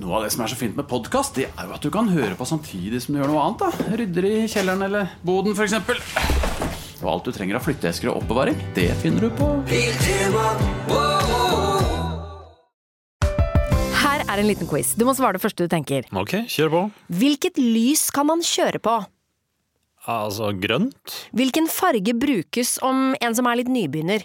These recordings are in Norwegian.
Noe av det som er så fint med podkast, det er jo at du kan høre på samtidig som du gjør noe annet. da Rydder i kjelleren eller boden, f.eks. Og alt du trenger av flytteesker og oppbevaring, det finner du på Her er en liten quiz. Du må svare det første du tenker. Ok, kjør på. Hvilket lys kan man kjøre på? Altså grønt. Hvilken farge brukes om en som er litt nybegynner?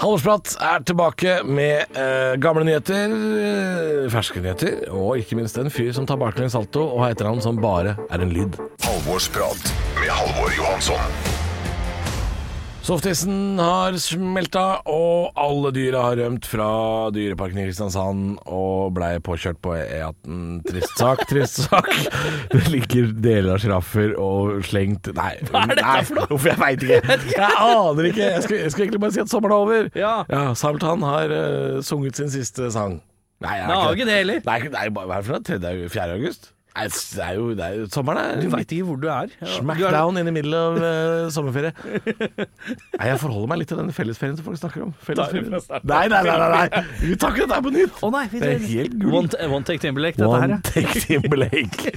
Halvorsprat er tilbake med eh, gamle nyheter, eh, ferske nyheter, og ikke minst en fyr som tar baklengs salto og har etternavn som bare er en lyd. Halvorsprat med Halvor Johansson. Softisen har smelta, og alle dyra har rømt fra Dyreparken i Kristiansand og blei påkjørt på E18. Trist sak, trist sak. Det ligger deler av sjiraffer og slengt Nei, Hva er dette for noe? Jeg veit ikke. Jeg aner ikke. Jeg skulle, jeg skulle egentlig bare si at sommeren er over. Ja. ja Sabeltann har uh, sunget sin siste sang. Nei, jeg har ikke det heller. Nei, nei, hva er det for noe? 3. 4. august? Nei, det er jo, det er jo Sommeren er Du veit ikke hvor du er. Ja, Smackdown inn i middle av uh, sommerferie. Nei, jeg forholder meg litt til denne fellesferien som folk snakker om. Fellesferien. Nei, nei, nei, nei, nei. Vi tar ikke dette her på nytt. Å nei, Det er helt gull. One, one take Timberlake, dette her. One ja. take Timberlake.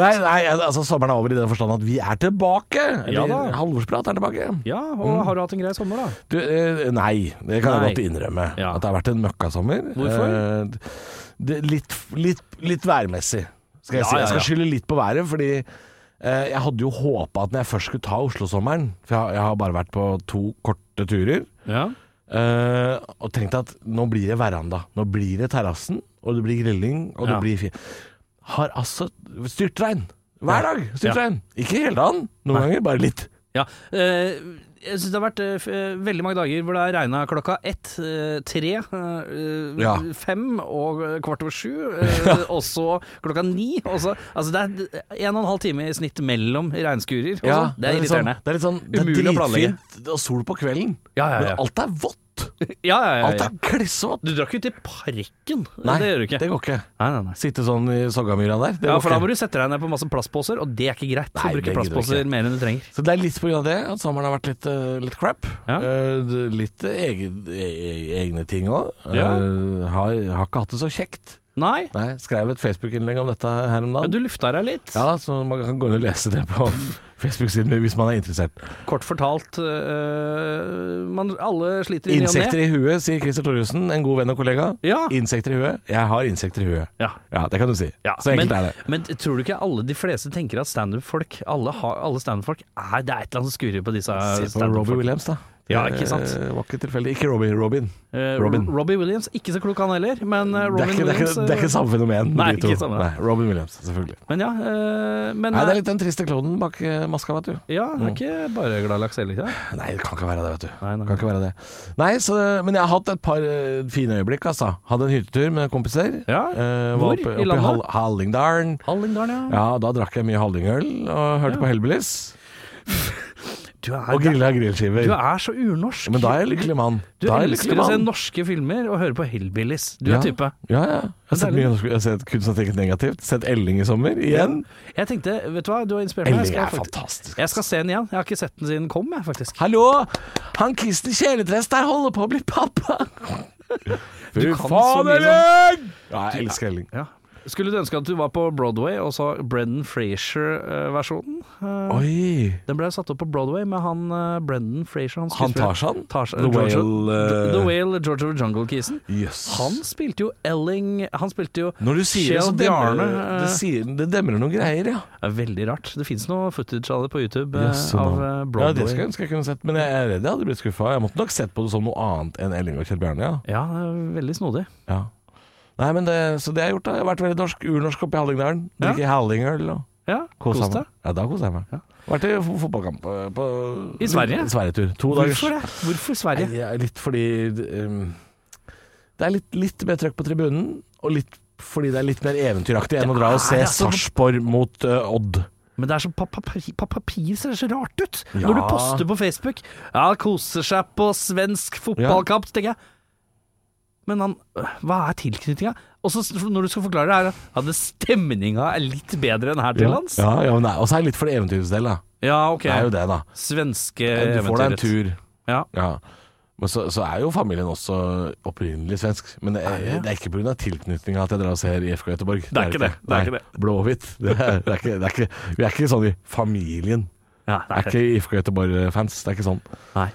nei, nei, altså sommeren er over i den forstand at vi er tilbake. Ja da. Halvorsprat er tilbake. Ja, og har du hatt en grei sommer, da? Du, uh, nei, det kan Nei. jeg godt innrømme. Ja. At det har vært en møkkasommer. Hvorfor? Uh, det, litt, litt, litt værmessig, skal jeg Ja, si. Jeg skal skylde litt på været, fordi eh, jeg hadde jo håpa at når jeg først skulle ta Oslo-sommeren For jeg, jeg har bare vært på to korte turer. Ja. eh, og tenkte at nå blir det veranda. Nå blir det terrassen, og det blir grilling, og det blir fint. Har altså styrtregn. Hver dag styrtregn. Ikke hele dagen, noen ganger, bare litt. ja. Eh, jeg syns det har vært uh, veldig mange dager hvor det har regna klokka ett, uh, tre, uh, Ja. fem og kvart over sju, og så klokka ni. Også, altså det er en og en halv time i snitt mellom regnskurer. og sånn. det er sånn- irriterende. Det er litt sånn Det er Umulig å planlegge. dritfint og sol på kvelden, Ja, ja, ja. men alt er vått. Ja, ja, ja, Alt er klissvått. Du drar ikke ut i parken. Nei, det gjør du ikke. det går ikke. Nei, nei, nei. Sitte sånn i Soggamyra der. Ja, for da må du sette deg ned på masse plastposer, og det er ikke greit. Nei, å bruke plastposer mer enn du trenger. Så det er litt av det at sommeren har vært litt, uh, litt crap. Ja. Uh, litt egen, e egne ting òg. Ja. har, har ikke hatt det så kjekt. Nei, Nei, Skrev et Facebook-innlegg om dette her om dagen. dagen. du lufta deg litt. Ja, så man kan gå inn og lese det på Facebook-siden hvis man er interessert. Kort fortalt, øh, man, alle sliter i ny og ne. Insekter i huet, sier Christer Thoresen, en god venn og kollega. Ja. Insekter i huet. Jeg har insekter i huet. Ja. Ja, det kan du si. Ja, så enkelt men, er det. Men tror du ikke alle de fleste tenker at standup-folk Alle, alle standup-folk er Det er et eller annet som skurrer på disse Se på Robbie. Williams, da. Ja, ikke sant? Det var ikke tilfeldig. Ikke Robbie, Robin. Eh, Robin. Robbie Williams, ikke så klok han heller, men eh, Det er, Robin ikke, det, er Williams ikke, det er ikke samme fenomen. Nei, de to. ikke samme. Nei, Robin Williams, selvfølgelig. Men ja, eh, men Nei, det er eh, litt den triste klonen bak eh, maska, vet du. Ja, det er ikke bare glad laks heller, ikke det? Nei, det kan ikke være det, vet du. Nei, nei. Kan ikke være det. Nei, så, Men jeg har hatt et par eh, fine øyeblikk, altså. Hadde en hyttetur med kompiser. Ja, Eh, hvor var oppe, i oppe landet? Hall Hallingdalen. Hallingdalen, ja. Ja, da drakk jeg mye hallingøl og hørte på Hellbillies. Du er, Og grilla grillskiver. du er så urnorsk. Men da er jeg lykkelig mann. Du Da er jeg elsker å se norske filmer og høre på Hillbillies. Du Ja. er type. Ja, ja. Jeg har sett mye norsk. Jeg har sett kunst som tenker negativt. Sett Elling i sommer, igjen. Jeg tenkte, vet du hva, du har inspirert meg. Elling er faktisk- fantastisk. jeg skal se den igjen. Jeg har ikke sett den siden den kom, jeg, faktisk. Hallo! Han Kristen Kjeledress der holder på å bli pappa! Fy faen, Elling! Ja, jeg elsker Elling. Ja. Skulle du ønske at du var på Broadway og så Brendan Frazier-versjonen? Oi! Den ble satt opp på Broadway med han eh, Brendan Frazier. Han, Han Tarzan? Tarzan- The George- Whale, uh... The Whale, George of the Jungle-kisen. Yes. Han spilte jo Elling Han spilte jo Når du sier det, så demmer det, eh, sier, det demrer noen greier, ja. Det er veldig rart. Det fins noe footage av det på YouTube eh, Jøss, av Broadway. eh, Ja, det skulle jeg ønske jeg kunne sett, men jeg er redd jeg hadde blitt skuffa. Jeg måtte nok sett på det som noe annet enn Elling og Kjell Bjarne, ja. Ja, det veldig snodig. ja. Nei, men det, Så det har jeg gjort, da. Jeg har vært veldig norsk, urnorsk oppe i Hallingdalen. Ja. Drikke hallingøl og Ja, kos deg. Ja, da koser jeg meg. Vært i fotballkamp på, på I Sverige? Sverigetur. To dagers. Hvorfor det? Hvorfor Sverige? Nei, litt fordi um, Det er litt, litt mer trøkk på tribunen, og litt fordi det er litt mer eventyraktig enn å dra og se altså- Sarpsborg mot uh, Odd. Men det er så på papir, papir ser det så rart ut. Ja. Når du poster på Facebook Ja, koser seg på svensk fotballkamp, ja. tenker jeg Men han, øh, hva er tilknytninga? Og så når du skal forklare det, er det at stemninga er litt bedre enn her til lands. Ja, ja, men er- Og så er det litt for det eventyrets del, da. Ja, ok. Det er jo det, da. Svenske Du får deg en tur. Ja. Ja. Men så, så er jo familien også opprinnelig svensk. Men det er, det er ikke pga. tilknytninga at jeg drar og ser IFK Göteborg. Det er ikke det. Det er ikke det. Blå-hvitt. Det er, det er ikke, det er ikke, vi er ikke sånn i familien. Ja, Det er ikke IFK Göteborg-fans. Det er ikke sånn. Nei.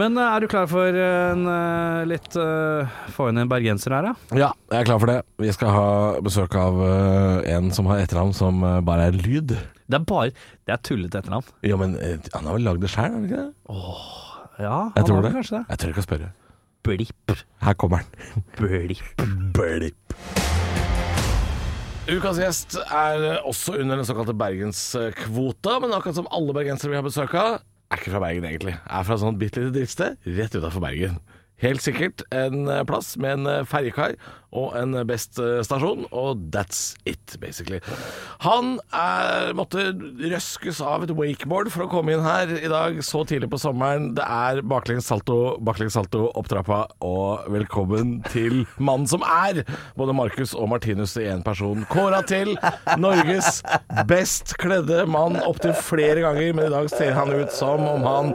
Men øh, er du klar for en øh, litt uh, Få inn en bergenser her, da? Ja, jeg er klar for det. Vi skal ha besøk av uh, en som har etternavn som bare er lyd. Det er bare Det er tullete etternavn. Ja, men uh, han har vel lagd det sjøl, har han ikke det? Ja, han Jeg tror har det. kanskje det. Jeg tør ikke å spørre. Blipp. Her kommer han. Blipp. Blipp. Ukas gjest er også under den såkalte bergenskvota, men akkurat som alle bergensere vi har besøk av, er ikke fra Bergen egentlig. Er fra sånn bitte lite drittsted rett utafor Bergen. Helt sikkert en eh, plass med en eh, ferjekai og en eh, Best-stasjon, og that's it, basically. Han er, måtte røskes av et wakeboard for å komme inn her i dag så tidlig på sommeren. Det er baklengs salto, baklengs salto opp trappa, og velkommen til mannen som er både Markus og Martinus i én person. Kåra til Norges best kledde mann opptil flere ganger, men i dag ser han ut som om han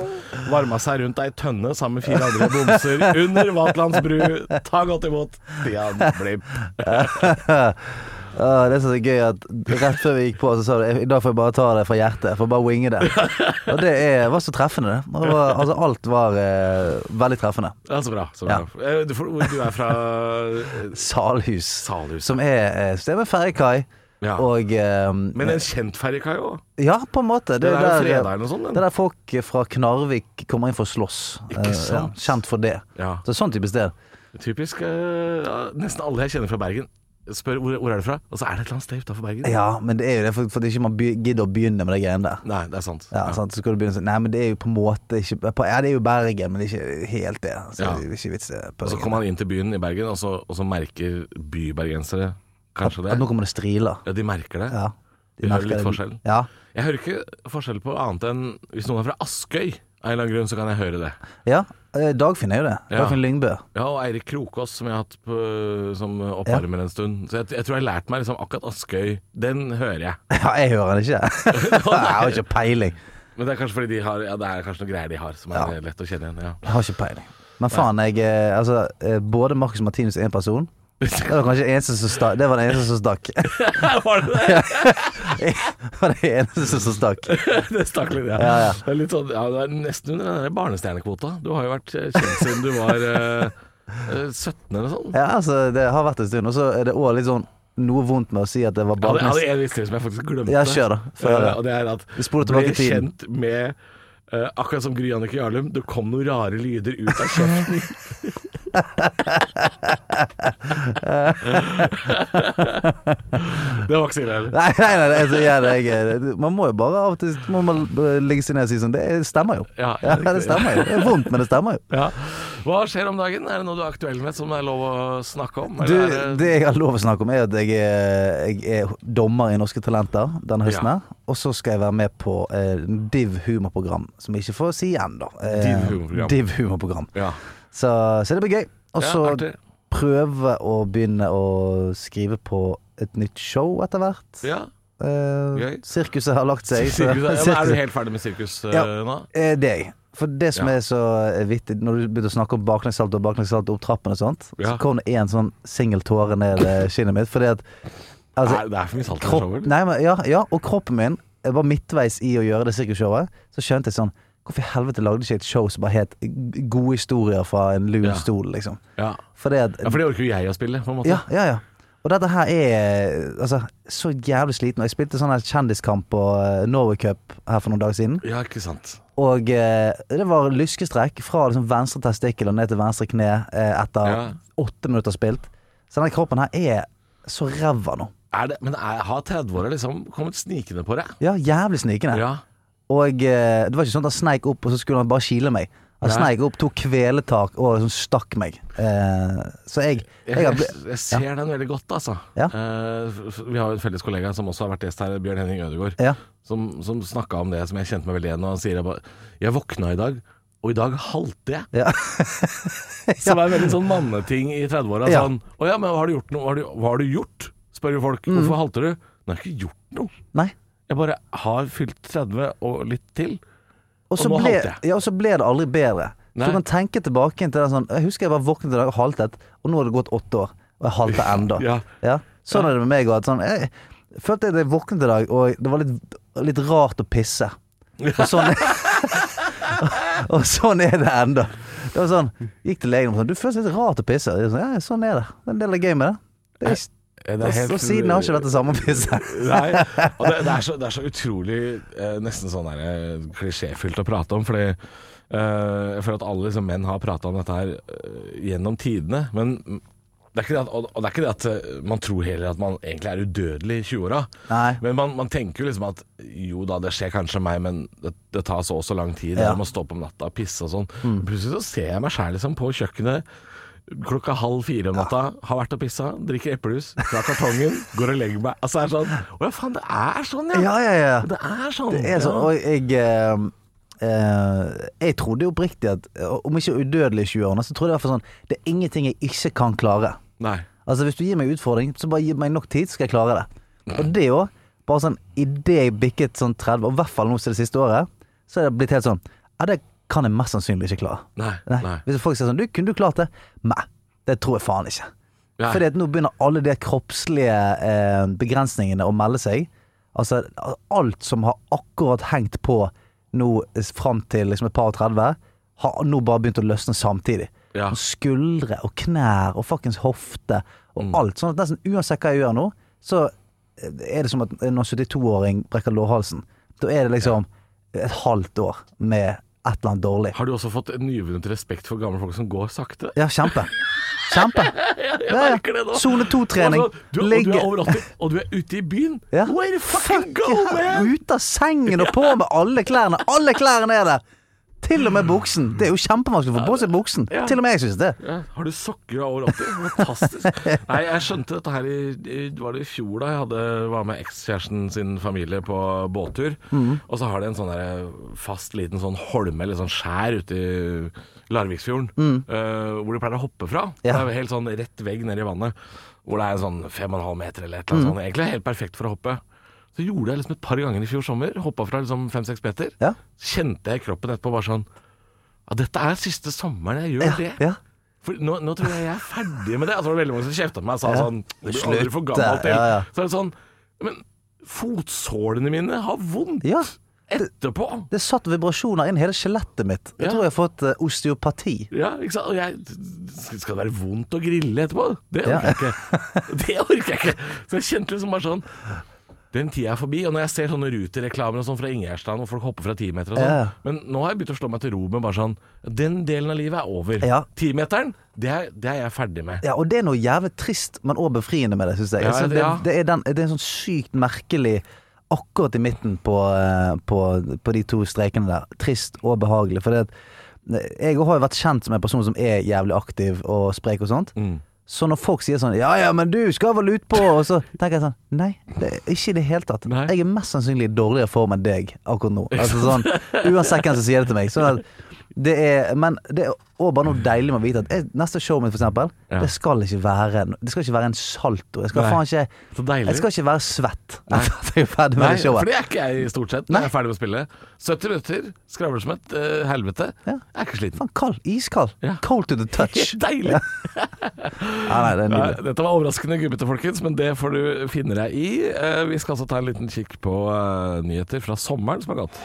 varma seg rundt ei tønne sammen med fire andre bomser under Vatlands bru. Ta godt imot Stian Blipp. Ah, det som er gøy at Rett før vi gikk på, så sa du i dag får jeg bare ta det fra hjertet. Får bare winge det. Og det er, var så treffende, det. Det var, altså, alt var eh, veldig treffende. Ja, så bra. Så bra. Ja. Du, får- du er fra eh, Salhus, Salhus. som er eh, sted med ferjekai. Ja. Og eh, Men en kjent ferjekai òg. Ja, på en måte. Det er der- fredag sånt. Det er der folk fra Knarvik kommer inn for å slåss. Ikke Eh, ja, kjent for det. Ja. Så sånn type sted. Typisk. Uh, nesten alle jeg kjenner fra Bergen, spør hvor, hvor er du fra, og så er det et eller annet sted utafor Bergen. Ja, men det er jo det, for, for ikke man gidder å begynne med de greiene der. Nei, det er sant. Ja, sant? Så skal du begynne sånn Nei, men det er jo på en måte ikke på, Ja, det er jo Bergen, men det er ikke helt det. Så Ja. det er ikke vits det Og så kommer han inn til byen i Bergen, og så, og så merker bybergensere kanskje det. At nå kommer det striler. Ja, de merker det. Ja. Vi hører litt det. forskjell. Ja. Jeg hører ikke forskjell på annet enn hvis noen er fra Askøy. Av en eller annen grunn så kan jeg høre det. ja. Eh, Dagfinn er jo det. Ja. Dagfinn Lyngbø. Ja, og Eirik Krokås, som jeg har hatt på, som oppvarmer en stund. Så jeg, jeg tror jeg har lært meg liksom akkurat Askøy. Den hører jeg. Ja, jeg hører den ikke. jeg har ikke peiling. Men det er kanskje fordi de har Ja, det er kanskje noen greier de har som er Ja. lett å kjenne igjen. Ja. Jeg har ikke peiling. Men faen, jeg eh, Altså, eh, både Marcus Martinus er en person. Det var kanskje eneste som stakk. Det var det eneste som stakk. Var det det? det var det eneste som stakk. det stakk litt, ja. Ja, ja. Det er litt sånn, ja, det er nesten under den der barnestjernekvota. Du har jo vært eh, kjent siden du var eh, eh, 17 eller sånn. Ja, altså, det har vært en stund. Og så er det òg litt sånn noe vondt med å si at det var Jeg Ja, hadde baklengs. en historie som jeg faktisk glemte. Ja, kjør da. Eh, og det er at Vi ble kjent med uh, Akkurat som Gry Annike Jarlum, det kom noen rare lyder ut av kjeften. det var ikke så ille. Nei, nei, nei, det er så jævlig jeg, Man må jo bare av og til må man ligge seg ned og si sånn Det stemmer jo. Ja, Ja, det stemmer jo. Det er vondt, men det stemmer jo. Ja. Hva skjer om dagen? Er det noe du er aktuell med som det er lov å snakke om? Du, er det jeg har lov å snakke om, er at jeg er, jeg er dommer i Norske Talenter denne høsten. her Og så skal jeg være med på eh, Div humorprogram, som jeg ikke får si ennå. Eh, Div humorprogram. Div humorprogram. Ja, Så, så det blir gøy. Og så ja, prøve å begynne å skrive på et nytt show etter hvert. Ja. Uh, sirkuset har lagt seg. så- ja, er du helt ferdig med sirkus uh, Ja. nå? Eh, det er jeg. For det som er så vittig, når du begynte å snakke om baklengssalto og baklengssalto opp trappen og sånt, så kom det en sånn singel tåre ned eh, kinnet mitt. Fordi at altså, Nei, det er for mye salt i showet. ja, ja, og kroppen min jeg var midtveis i å gjøre det sirkusshowet. Så skjønte jeg sånn Hvorfor i helvete lagde ikke et show som bare het Gode historier fra en lun stol, liksom? Ja. For det ja, for det orker jo jeg å spille, på en måte. ja, ja, ja. Og dette her er altså, så jævlig sliten. Og jeg spilte sånn her kjendiskamp på eh, Norway Cup her for noen dager siden. Ja, ikke sant. Og eh, det var lyskestrekk fra liksom venstre testikkel og ned til venstre kne eh, etter Ja. åtte minutter spilt. Så denne kroppen her er så ræva nå. Er det, men er, har 30-åra liksom kommet snikende på det? Ja, jævlig snikende. Ja. Og eh, det var ikke sånn at han sneik opp, og så skulle han bare kile meg. Han Nei. sneik opp, tok kveletak og liksom stakk meg. Eh, så jeg, jeg, Jeg, jeg, ser ja. den veldig godt, altså. Ja. Eh, vi har jo en felles kollega som også har vært gjest her, Bjørn Henning Ødegaard, Ja. som, som snakka om det som jeg kjente meg veldig igjen. Og han sier jeg bare Jeg våkna i dag, og i dag halter jeg. Ja. Som er en veldig sånn manneting i 30-åra. Ja. Sånn Å ja, men har du gjort noe? Hva har har du gjort? spør jo folk. Mm. Hvorfor halter du? Nei, jeg har ikke gjort noe. Nei. Jeg bare har fylt 30 og litt til. Og Og nå ble, halter jeg. ja, og så ble det aldri bedre. Så du kan tenke tilbake til det sånn Jeg husker jeg bare våknet i dag og haltet, og nå har det gått åtte år. Og jeg halter enda. Ja. Sånn er det med meg òg. Sånn, jeg følte at jeg våknet i dag, og det var litt, litt rart å pisse. Og sånn, og sånn er det enda. Det var sånn Gikk til legen og sånn Du føles litt rart å pisse. Sånn, ja, sånn er det. Det er en del av gamet, det. Det er helt- og siden har ikke vært det samme pisset. Nei, og det, det, er så, det er så utrolig eh, nesten sånn der, eh, klisjéfylt å prate om, fordi eh, jeg føler at alle liksom, menn har prata om dette her eh, gjennom tidene. Men det er at, og og det er ikke det at eh, man tror heller at man egentlig er udødelig i 20-åra. Nei. Men man, man tenker jo liksom at jo da, det skjer kanskje meg, men det, det tar så og så lang tid. Ja. Jeg må stå opp om natta og pisse og sånn. Plutselig så ser jeg meg sjæl liksom på kjøkkenet klokka halv fire om natta, har vært og pissa, drikker eplejus fra kartongen, går og legger meg. Altså det er sånn Å ja, faen, det er sånn, ja. Ja, ja, ja. Det er sånn. Det er sånn, og jeg eh, eh, Jeg trodde oppriktig at om ikke udødelig i 20-årene, så trodde jeg i sånn Det er ingenting jeg ikke kan klare. Nei. Altså Hvis du gir meg utfordring, så bare gi meg nok tid, så skal jeg klare det. Og det òg. Bare sånn idet jeg bikket sånn 30, og i hvert fall nå til det siste året, så er det blitt helt sånn Ja, det kan jeg mest sannsynlig ikke klare. Nei. Nei. Nei. Hvis folk sier sånn Du, kunne du klart det? Nei. Det tror jeg faen ikke. Nei. Fordi at nå begynner alle de kroppslige eh, begrensningene å melde seg. Altså alt som har akkurat hengt på nå eh, fram til liksom et par og 30, har nå bare begynt å løsne samtidig. Ja. Og Skuldre og knær og fuckings hofte og Mm. alt. Sånn at nesten uansett hva jeg gjør nå, så eh, er det som at en 72-åring brekker lårhalsen. Da er det liksom et halvt år med et eller annet dårlig. Har du også fått en nyvunnet respekt for gamle folk som går sakte? Ja, kjempe. Kjempe. Jeg Ja, ja. merker det nå. Sone 2-trening. Og Du, og du er over 80, og du er ute i byen. Ja. Where the fucking go, Fuck, man! Ut av sengen og på med alle klærne. Alle klærne er der! Til og med buksen. Det er jo kjempevanskelig å få på seg buksen. Ja. Til og med jeg syns det. Ja, har du sokker over 80? Fantastisk. Nei, jeg skjønte dette her i, i Var det i fjor da jeg hadde, var med ekskjæresten sin familie på båttur. Mm. Og så har de en sånn der fast liten sånn holme eller sånn skjær ute i Larviksfjorden. eh, hvor de pleier å hoppe fra. Ja. Det er helt sånn rett vegg ned i vannet. Hvor det er sånn fem og en halv meter eller et eller annet annet sånt. Egentlig helt perfekt for å hoppe. Så gjorde jeg liksom et par ganger i fjor sommer. Hoppa fra liksom fem-seks meter. Ja. Kjente jeg kroppen etterpå bare sånn Ja, dette er siste sommeren jeg gjør Ja, det. ja. For nå, nå tror jeg jeg er ferdig med det. Altså, det var veldig mange som kjefta på meg og sa Ja. sånn Du blir aldri for gammel til. ja, ja. Så er det sånn Men fotsålene mine har vondt Ja. etterpå. Det satt vibrasjoner inn hele skjelettet mitt. Jeg Ja. tror jeg har fått uh, osteopati. Ja, ikke sant? Og jeg Skal det være vondt å grille etterpå? Det Ja. orker jeg ikke. Det orker jeg ikke. Så jeg kjente liksom bare sånn Den tida er forbi. Og når jeg ser sånne Ruter-reklamer og sånn fra Ingjerdstrand, hvor folk hopper fra timeter og sånn Ja. Men nå har jeg begynt å slå meg til ro med bare sånn Den delen av livet er over. Ja. Timeteren, det, er- det er jeg ferdig med. Ja, og det er noe jævlig trist, men òg befriende med det, syns jeg. Ja, Altså, det, det, er den, det er en sånn sykt merkelig Akkurat i midten på, eh, på, på de to strekene der. Trist og behagelig. For det at jeg har jo vært kjent som en person som er jævlig aktiv og sprek og sånt. Mm. Så når folk sier sånn 'ja ja, men du skal vel utpå', og så tenker jeg sånn Nei, det ikke i det hele tatt. Nei. Jeg er mest sannsynlig i dårligere form enn deg akkurat nå. Altså sånn Uansett hvem som sier det til meg. Sånn at det er, men det er også bare noe deilig med å vite at jeg, neste showet mitt, for eksempel, Ja. det skal ikke være Det skal ikke være en salto. Jeg skal Nei. faen ikke Jeg skal ikke være svett Nei. etter at jeg er ferdig med Nei, showet. for det er ikke jeg stort sett når jeg er ferdig med å spille. 70 minutter, skravler som et uh, helvete. Ja. Jeg er ikke sliten. Faen, kald. Iskald. Ja. Cold to the touch. Deilig. Ja, nei, det er Nei, dette var overraskende gubbete, folkens, men det får du finne deg i. Uh, vi skal altså ta en liten kikk på uh, nyheter fra sommeren som har gått.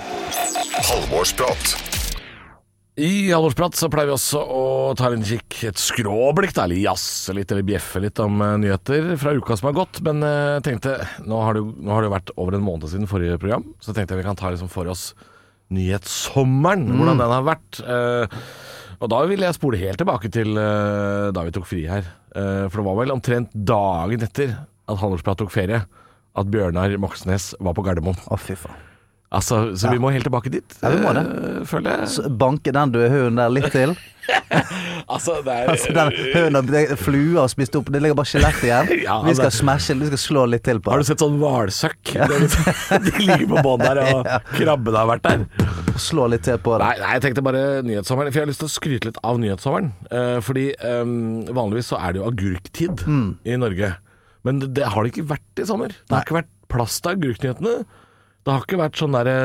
Halvorsprat. I Halvorsprat så pleier vi også å ta en kikk, et skråblikk, da, eller jazze litt, eller bjeffe litt om eh, nyheter fra uka som har gått. Men eh, jeg tenkte, nå har, det, nå har det jo vært over en måned siden forrige program, så tenkte jeg vi kan ta liksom for oss nyhetssommeren, hvordan den har vært. Eh, og da vil jeg spole helt tilbake til da vi tok fri her. For det var vel omtrent dagen etter at Halvorsprat tok ferie, at Bjørnar Moxnes var på Gardermoen. Å, fy faen. Altså, så vi må helt tilbake dit, Ja, vi må det. eh, føler jeg. Så banke den døde hunden der litt til. Altså, det er Altså, den hunden det er Flua har spist opp, det ligger bare skjelett igjen. Ja, Vi skal det- smashe, vi skal slå litt til på Har du sett sånn hvalsøkk? Er liksom- De ligger på bånn der, og krabben har vært der. Slå litt til på det. Nei, nei, jeg tenkte bare nyhetssommeren. For jeg har lyst til å skryte litt av nyhetssommeren. Eh, fordi eh, vanligvis så er det jo agurktid i Norge. Men det, det har det ikke vært i sommer. Det har ikke vært plass til agurknyhetene. Det har ikke vært sånn derre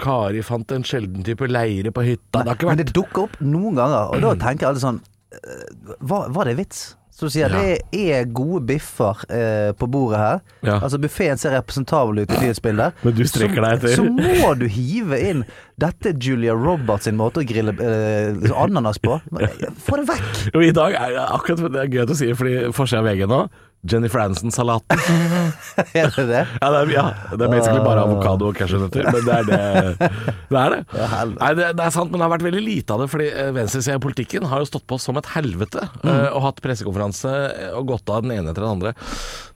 Kari fant en sjelden type leire på hytta. Det har ikke vært Men det dukker opp noen ganger, og da tenker jeg alltid sånn eh, Var, var det vits? Så du sier Ja. det er gode biffer eh, på bordet her. Ja. Altså Buffeen ser representabel ut i nyhetsbildet. Men du strekker deg etter. Så må du hive inn Dette er Julia Roberts sin måte å grille eh, ananas på. Få det vekk! Jo, i dag er det akkurat det er gøy å si, fordi forsida av VG nå Jennifer Aniston-salaten. Er det det? Ja, det er, ja, det er basically bare avokado og cashewnøtter, men det er det. Det er det. Ja. Nei, det, det er sant, men det har vært veldig lite av det, fordi eh, venstresida i politikken har jo stått på som et helvete Mm. eh, og hatt pressekonferanse eh, og gått av den ene etter den andre.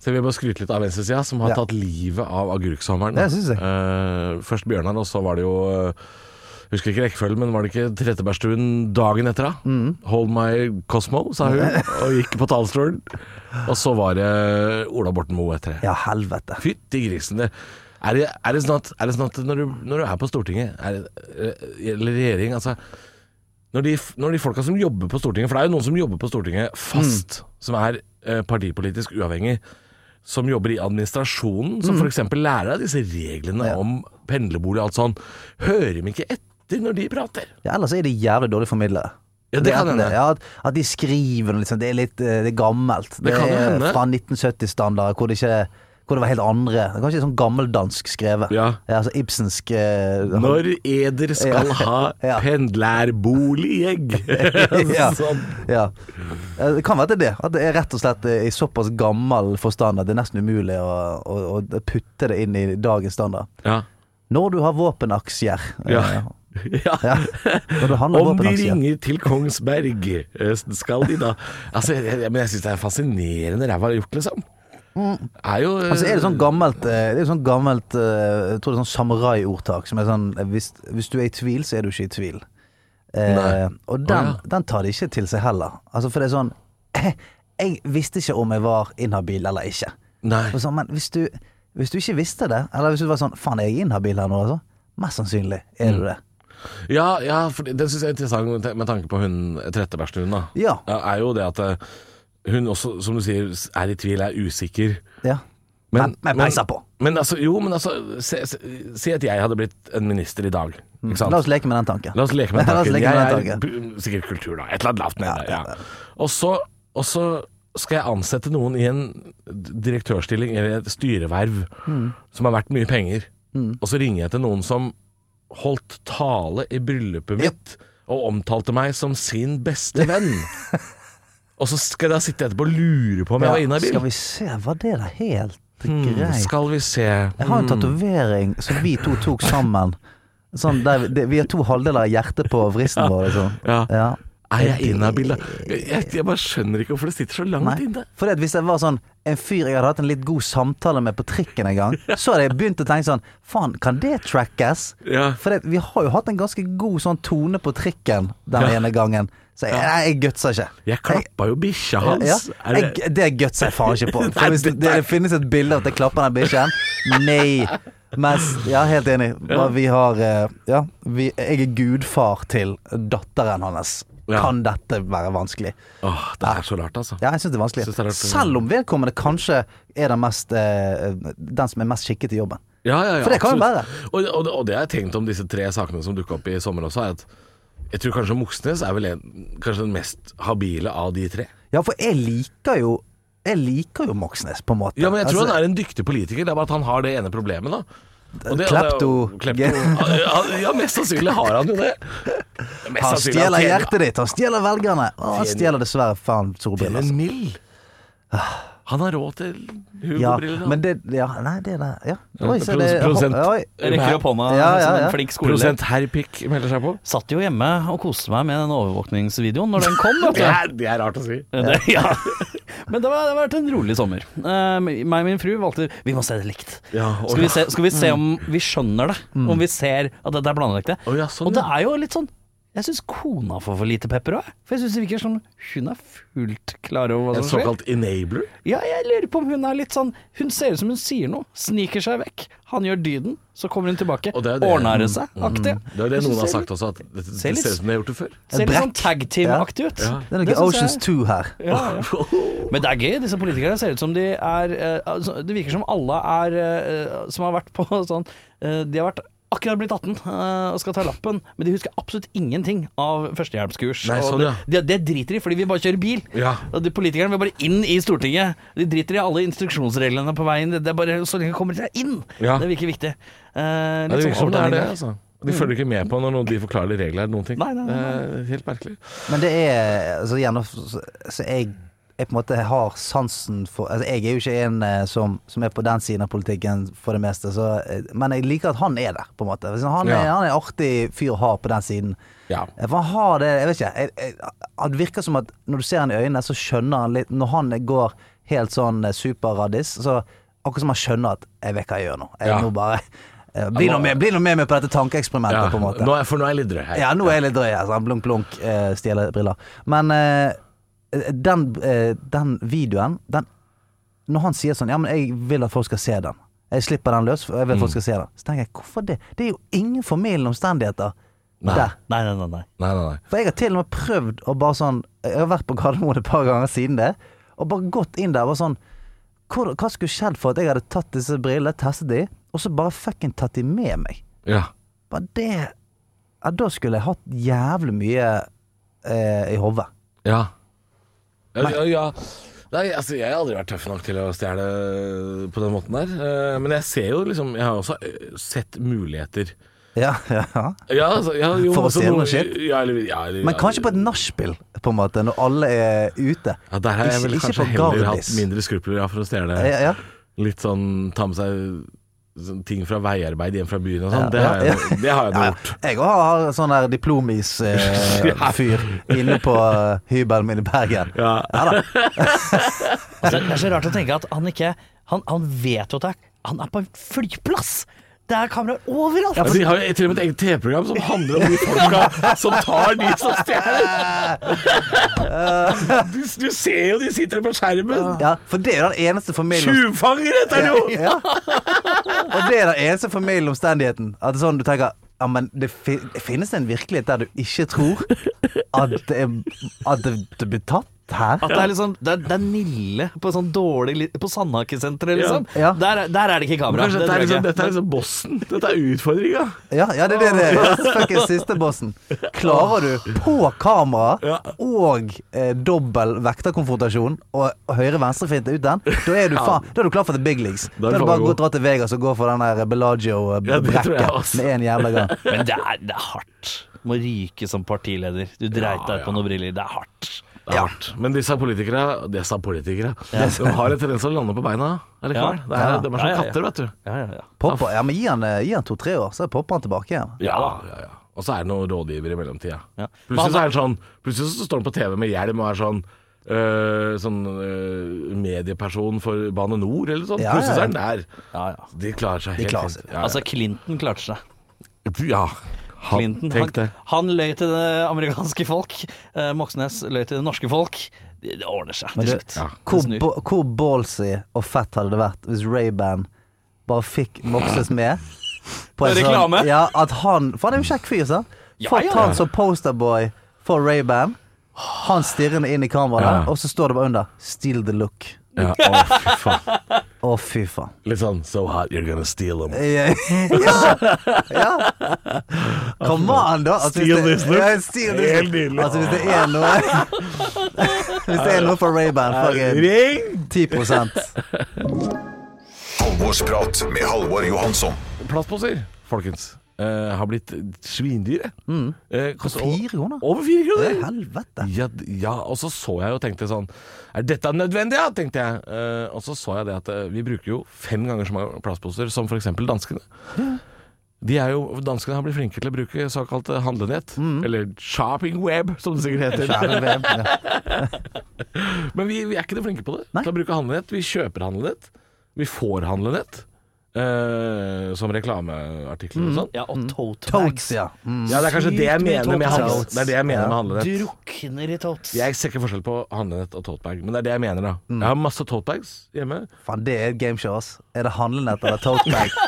Så jeg vil bare skryte litt av venstresida, som har tatt livet av agurksommeren. Det synes jeg. Først Bjørnar, og så var det jo Husker ikke rekkefølgen, men var det ikke Trettebergstuen dagen etter, da? Mm. Hold my Cosmo, sa hun, og gikk på talerstolen. Og så var det Ola Borten Moe etter det. Ja, helvete. Fytti grisen. Det. Er, det, er, det sånn at, er det sånn at når du, når du er på Stortinget, er det, eh, eller regjering altså når de, når de folka som jobber på Stortinget For det er jo noen som jobber på Stortinget fast, som er eh, partipolitisk uavhengig, som jobber i administrasjonen, som f.eks. lærer av disse reglene Ja. om pendlerbolig og alt sånn. Hører de ikke etter når de prater? Ja, ellers er de jævlig dårlige formidlere. Ja, det kan hende. Ja, at, de skriver liksom, det er litt eh, det er gammelt. Det kan er hende. fra 1970-standard, hvor det hvor det var helt andre Det er Kanskje sånn gammeldansk skrevet. Ja. altså Ibsensk eh, Når eder skal Ja. ha Ja. pendlerbolig Ja. sånn. Ja. Det kan være det. At det er rett og slett eh, i såpass gammel forstand at det er nesten umulig å, å, å putte det inn i dagens standard. Ja. Når du har våpenaksjer Ja. eh, ja. ja. Om de ringer til Kongsberg, eh, skal de da Altså, jeg, men jeg syns det er fascinerende ræva gjort, liksom. Er jo eh, Altså er det sånn gammelt eh, Det er sånn gammelt Jeg tror det er sånn samuraiordtak som er sånn hvis, hvis du er i tvil, så er du ikke i tvil. Eh, og den, oh, ja. den tar de ikke til seg heller. Altså For det er sånn Jeg visste ikke om jeg var inhabil eller ikke. Sånn, men hvis du, hvis du ikke visste det, eller hvis du var sånn Faen, er jeg inhabil her nå, altså? Mest sannsynlig er Mm. du det. Ja, ja for den syns jeg er interessant med tanke på hun Trettebergstuen, da. Ja. Er jo det at eh, hun også, som du sier, er i tvil, er usikker. Ja. Men, men men på. Men altså, jo, men altså Si at jeg hadde blitt en minister i dag. Sant? La oss leke med den tanken. La oss leke med den tanken. med Jeg den er sikkert kultur, da. Et eller annet lavt nede. Ja, Ja, Og, så, og så skal jeg ansette noen i en direktørstilling eller et styreverv Mm. som er verdt mye penger. Og så ringer jeg til noen som holdt tale i bryllupet mitt og omtalte meg som sin beste venn. og så skal jeg da sitte etterpå og lure på om jeg var Ja, inhabil. skal vi se, var det da helt Hmm, greit? skal vi se Jeg har en tatovering som vi to tok sammen. Sånn der, vi- det, vi har to halvdeler av hjertet på vristen vår. Liksom. Ja. Ja. Er jeg inhabil, da? Jeg, jeg, bare skjønner ikke hvorfor det sitter så langt Nei. inne. For hvis jeg var sånn en fyr jeg hadde hatt en litt god samtale med på trikken en gang, så hadde jeg begynt å tenke sånn Faen, kan det trackes? Ja. For det, vi har jo hatt en ganske god sånn tone på trikken den Ja. ene gangen. Så jeg, nei, jeg gutser ikke. Jeg klappa jo bikkja hans. Ja, det- jeg, det gutser jeg faen ikke på. For hvis det, det- finnes et bilde av at jeg klapper den bikkjen, nei. Mens, ja, helt enig. Vi har eh, Ja, vi, jeg er gudfar til datteren hans. Ja. Kan dette være vanskelig? Åh, det er så rart, altså. Ja, jeg syns det er vanskelig. Det er rart. Selv om vedkommende kanskje er den, mest, eh, den som er mest skikket i jobben. Ja, ja, ja, For det kan jo være. Og, og, og det har tenkt om disse tre sakene som dukka opp i sommer også, er at jeg tror kanskje Moxnes er vel en, kanskje den mest habile av de tre. Ja, for jeg liker jo Jeg liker jo Moxnes, på en måte. Ja, men jeg tror Altså, han er en dyktig politiker, det er bare at han har det ene problemet, da. Og det- Klepto. Klepto. Ja, Ja, mest sannsynlig har han jo det. Mest Han stjeler hjertet ditt, han stjeler velgerne. Og han stjeler dessverre faen solbriller. Altså. en mill. Han har råd til Ja, Hugo-briller. men det ja, Nei, det er Ja. Ja, Oi, se det prosent. Oi. Rekker opp hånda Ja, ja, som en flink skoleelev. Prosent herrpikk melder seg på. Satt jo hjemme og koste meg med den overvåkningsvideoen når den kom. Det er, det er rart å si. Det, ja. Men det, var, det har vært en rolig sommer. Uh, meg og min fru valgte Vi må se det likt. Ja, oh, Skal vi se, skal vi se om vi skjønner det? Om vi ser at dette er planlagt? det? Oh, ja, sånn, og det er jo litt sånn Jeg syns kona får for lite pepper òg. For jeg syns det virker som hun er fullt klar over hva som skjer. En såkalt enabler? Ja, jeg lurer på om hun er litt sånn Hun ser ut som hun sier noe, sniker seg vekk. Han gjør dyden, så kommer hun tilbake. Og det er det- Ordner det seg? Aktig. Det er det noen har sagt også, at det, det ser ut som de har gjort det før. Ser litt sånn tag team-aktig ut. Ja. Det er noe Oceans 2 her. Ja, ja. Men det er gøy, disse politikerne ser ut som de er eh, altså, Det virker som alle er eh, Som har vært på sånn eh, De har vært akkurat blitt 18 eh, og skal ta lappen, men de husker absolutt ingenting av førstehjelpskurs. Nei, sånn, ja. det, det driter de, fordi vi bare kjører bil. Ja. Og de Politikerne vil bare inn i Stortinget. De driter i alle instruksjonsreglene på veien. Det er bare så lenge de kommer seg inn. Ja. Det virker viktig. Eh, Ja, det sånn virker som det er det, altså. De følger ikke med på når noen de forklarer eller noen ting. Nei, nei, nei, nei. Det er helt merkelig. Men det er altså, gjerne, så, så jeg, jeg på en måte har sansen for altså, Jeg er jo ikke en eh, som, som er på den siden av politikken for det meste, så, eh, men jeg liker at han er der, på en måte. Han er, Ja. han er en artig fyr å ha på den siden. Ja. Eh, For han har det Jeg vet ikke. Jeg, jeg, det virker som at når du ser han i øynene, så skjønner han litt Når han går helt sånn superraddis, så akkurat som han skjønner at 'jeg vet hva jeg gjør nå'. Jeg Ja. nå bare bli noe med, bli med meg på dette tankeeksperimentet, Ja, på en måte. nå er, for nå er jeg litt drøy her. Ja, nå er jeg litt drøy, altså. Blunk, blunk, eh, stjele briller. Men eh, den, eh, den videoen, den Når han sier sånn Ja, men jeg vil at folk skal se den. Jeg slipper den løs, for jeg vil at folk skal se den. Så tenker jeg, hvorfor det? Det er jo ingen formildende omstendigheter Nei. Nei, nei, nei. nei. Nei, nei. For jeg har til og med prøvd å bare sånn Jeg har vært på Gardermoen et par ganger siden det, og bare gått inn der og bare sånn hvor, Hva skulle skjedd for at jeg hadde tatt disse brillene, testet de, og så bare fucking tatt de med meg? Ja. Bare det Ja, da skulle jeg hatt jævlig mye eh, i hodet. Ja. Ja, ja, ja. Nei, altså, jeg har aldri vært tøff nok til å stjele på den måten der. Eh, Men jeg ser jo liksom Jeg har også eh, sett muligheter. Ja, ja, ja. Altså, ja, jo, For å se noe- skitt? Ja, Men kanskje på et nachspiel, på en måte, når alle er ute. ja, Der har jeg vel Ikke- kanskje heller hatt mindre skrupler ja, for å stjele Ja, ja. litt sånn Ta med seg ting fra veiarbeid hjem fra byen og sånn. Ja, det, har jeg, ja, det har jeg nå Ja, gjort. Jeg òg har sånn der diplomis-fyr inne på uh, hybelen min i Bergen. Ja. Ja da. Altså, det er så rart å tenke at han ikke Han, han vet jo at han er på en flyplass! Det er kameraer overalt! Altså, de har jo til og med et eget TV-program som handler om de folka som tar de som stjeler. Du, du ser jo de sitter på skjermen. Ja, for det er den eneste formidlende Tjuvfanger heter det jo! ja. Og det er den eneste formidlende omstendigheten. At det er sånn du tenker ja, men det finnes en virkelighet der du ikke tror at det, er, at det, det blir tatt her? At det er liksom Det er, det er Nille på sånn dårlig På Sandhakesenteret, liksom. Ja. Der, er- der er det ikke kamera. Kanskje Det dette er liksom, dette er liksom bossen. Dette er utfordringa. Ja, ja, det er det det er. Fuckings siste bossen. Klarer du på kamera Ja. og eh, dobbel vekterkonfrontasjon og, høyre-venstre-finte ut den, da er du faen Da er du klar for the big leagues. Da er du det bare å dra til Vegas og gå for den der Bellagio-brekket med en jævla gang. Men det er, det er hardt. Må ryke som partileder. Du dreit deg ut på noen briller. Det er hardt. Det er hardt. Men disse politikere, disse politikere de har en tendens til å lande på beina allikevel. Ja. Det er, Ja. De er som Ja, ja, ja. katter, vet du. Ja, ja, ja. Popper, ja, men gi han, eh, han to-tre år, så popper han tilbake igjen. Ja, ja, ja. Og så er det noen rådgiver i mellomtida. Ja. Plutselig så er det sånn Plutselig så står han på TV med hjelm og er sånn øh, sånn øh, medieperson for Bane Nor eller sånn. Ja, Plutselig så er han der. ja, ja. De klarer seg De helt klarer fint. seg. Ja, ja. Altså, Clinton klarte seg. ja. Clinton, Han, han, han løy til det amerikanske folk. Eh, Moxnes løy til det norske folk. Det, det ordner seg til slutt. Ja. hvor, hvor ballsy og fett hadde det vært hvis Ray-Ban bare fikk Moxnes med? På en Reklame? Sånn, ja, at han For han er jo en kjekk fyr, sant? Ja, Fått ja, han som posterboy for Ray-Ban. Han stirrende inn i kameraet, Ja. og så står det bare under 'Steal the look'. Ja, å, fy faen. Å, fy faen. Litt sånn So hot, you're gonna steal them. ja! ja. Come on, da. Altså, Steal det- this look. Ja, steal this Helt nydelig. Altså, hvis det er noe Hvis det er noe for Ray-Ban, fucking Ring! 10 Halvorsprat med Halvor Johansson. Plastposer, folkens, eh, har blitt svindyre. Mm. Uh, Fire kroner? Over fire kroner! er helvete. Ja, ja, og så så jeg og tenkte sånn Er dette nødvendig, ja? tenkte jeg. Uh, og så så jeg det at vi bruker jo fem ganger så mange plastposer som f.eks. danskene. De er jo, Danskene har blitt flinke til å bruke såkalt handlenett. Eller shopping web, som det sikkert heter. web. Men vi, vi er ikke det flinke på det. Nei. Til å bruke handlenett. Vi kjøper handlenett. Vi får handlenett. Eh, som reklameartikler og sånn. Ja, og tote Totes, bags. ja. Mm. Ja, det er kanskje det jeg mye mener med totes. handlenett. Det er det jeg mener Ja. med handlenett. Drukner i totes. Jeg ser ikke forskjell på handlenett og totebag, men det er det jeg mener, da. Mm. Jeg har masse totebags hjemme. Faen, det er et gameshow, ass. Er det handlenett eller tote bag?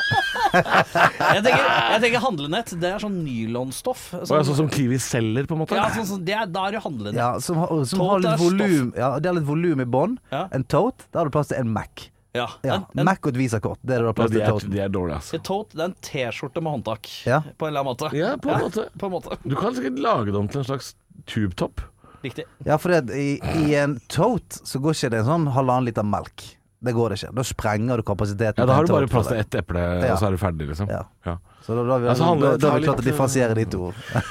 Jeg tenker, jeg tenker handlenett, det er sånn nylonstoff. Og sånn som Kiwi selger, på en måte. ja, sånn, sånn, det er, da er det handlenett. Ja, som har, som Tote har litt er stoff. volum. Ja, det er litt volum i bånn. Ja. En tote, da har du plass til en Mac. Ja. Ja, En, en, Mac og et visakort. Det er det Ja, plass de, til er, toten. de er dårlig, altså. en tote det er en T-skjorte med håndtak, Ja. på en eller annen måte. Ja, på en måte. På en måte. Du kan sikkert lage det om til en slags tubetopp. Riktig. Ja, for det, i, i en tote så går ikke det en sånn halvannen liter melk. Det går det ikke. Da sprenger du kapasiteten. Ja, Da har du bare plass til ett eple, Ja. og så er du ferdig, liksom. Ja. Ja. Så da, da, har vi- Altså, da, da har vi klart å differensiere de to.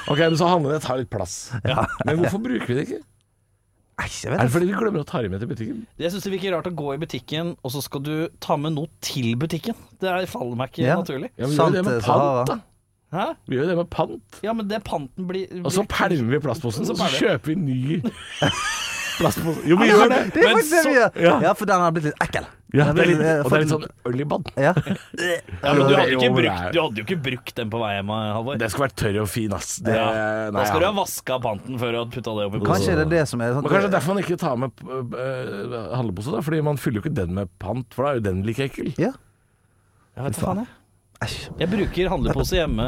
Ok, men så handler det å ta litt plass. Men hvorfor bruker vi det ikke? Jeg Er vet det ikke. fordi vi glemmer å ta dem med til butikken? Jeg syns det virker rart å gå i butikken, og så skal du ta med noe til butikken. Det er- faller meg ikke Ja. naturlig. Ja, men vi gjør jo det Sant, med pant, da. Hæ? Vi gjør jo det med pant. Ja, men det panten blir Og så pælmer vi plastposen, Så og så pælmer. kjøper vi ny plastpose. Jo, vi gjør det! Det er Men faktisk det vi så- gjør. ja. Ja, for den har blitt litt ekkel. Ja, det er litt, eh, og det er litt sånn øl i bånn. Ja. Ja, men du hadde, Jo, ikke brukt, du hadde jo ikke brukt den på vei hjem, Halvor. Det skulle vært tørr og fin, ass. Det, Ja. nei, Da skal du ha vaska panten før du har putta det oppi Kanskje det er det som er sånn Men kanskje derfor man ikke tar med uh, handlepose, da. Fordi man fyller jo ikke den med pant, for da er jo den like ekkel. Ja. Jeg vet faen, jeg. Jeg bruker handlepose hjemme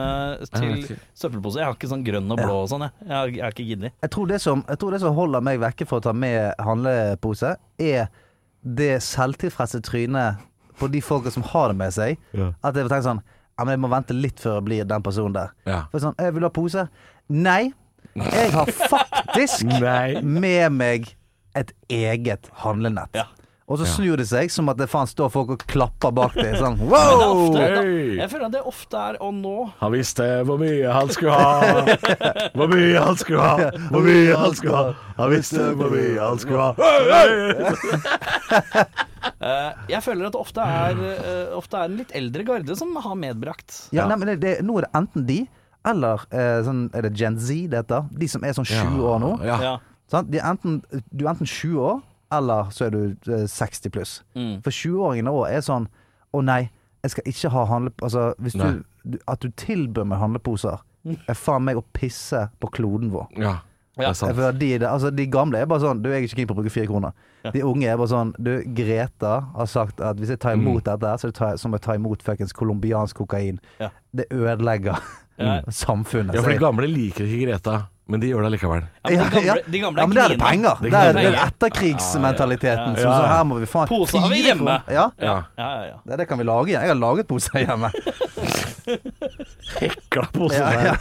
til søppelpose. Jeg har ikke sånn grønn og blå og sånn, jeg. Jeg har ikke giddet. Jeg tror, det som, jeg tror det som holder meg vekke for å ta med handlepose, er det selvtilfredse trynet på de folka som har det med seg. Ja. At jeg tenker sånn Ja, men jeg må vente litt før jeg blir den personen der. Ja. For sånn, jeg vil ha pose. Nei, jeg har faktisk med meg et eget handlenett. Ja. Og så snur det seg som at det faen står folk og klapper bak deg. Sånn wow! ofte, jeg føler at det ofte er Og nå Han visste hvor mye han skulle ha. Hvor mye han skulle ha. Hvor mye han skulle ha. Han visste hvor mye han skulle ha. Hey, hey! eh, Jeg føler at det ofte er, eh, ofte er en litt eldre garde som har medbrakt. Ja, nei, men det, det, nå er det enten de, eller eh, sånn, er det Gen Z det heter? De som er sånn 20 år nå. Ja. Ja. Sant? De er enten, du er enten sju år, eller så er du eh, 60 pluss. Mm. For 20-åringene òg er sånn Å nei, jeg skal ikke ha handleposer. Altså, du, At du tilbyr meg handleposer, er faen meg å pisse på kloden vår. ja. Sant. de, altså, de gamle er bare sånn Du, jeg er ikke keen på å bruke fire kroner. De unge er bare sånn Du, Greta har sagt at hvis jeg tar imot dette, så er det ta, som å ta imot fuckings colombiansk kokain. Ja. Det ødelegger Ja. samfunnet. Ja, for de gamle liker ikke Greta, men de gjør det likevel. Ja, men de gamle, de gamle ja, men det er det penger. Det Det er det er penger. etterkrigsmentaliteten. Ja, ja, Så, ja. så her må vi faen Pose har vi hjemme. Ja, Ja. Ja, ja, ja. det, det kan vi lage. Jeg har laget poser hjemme. Hekla pose Ja, ja. der.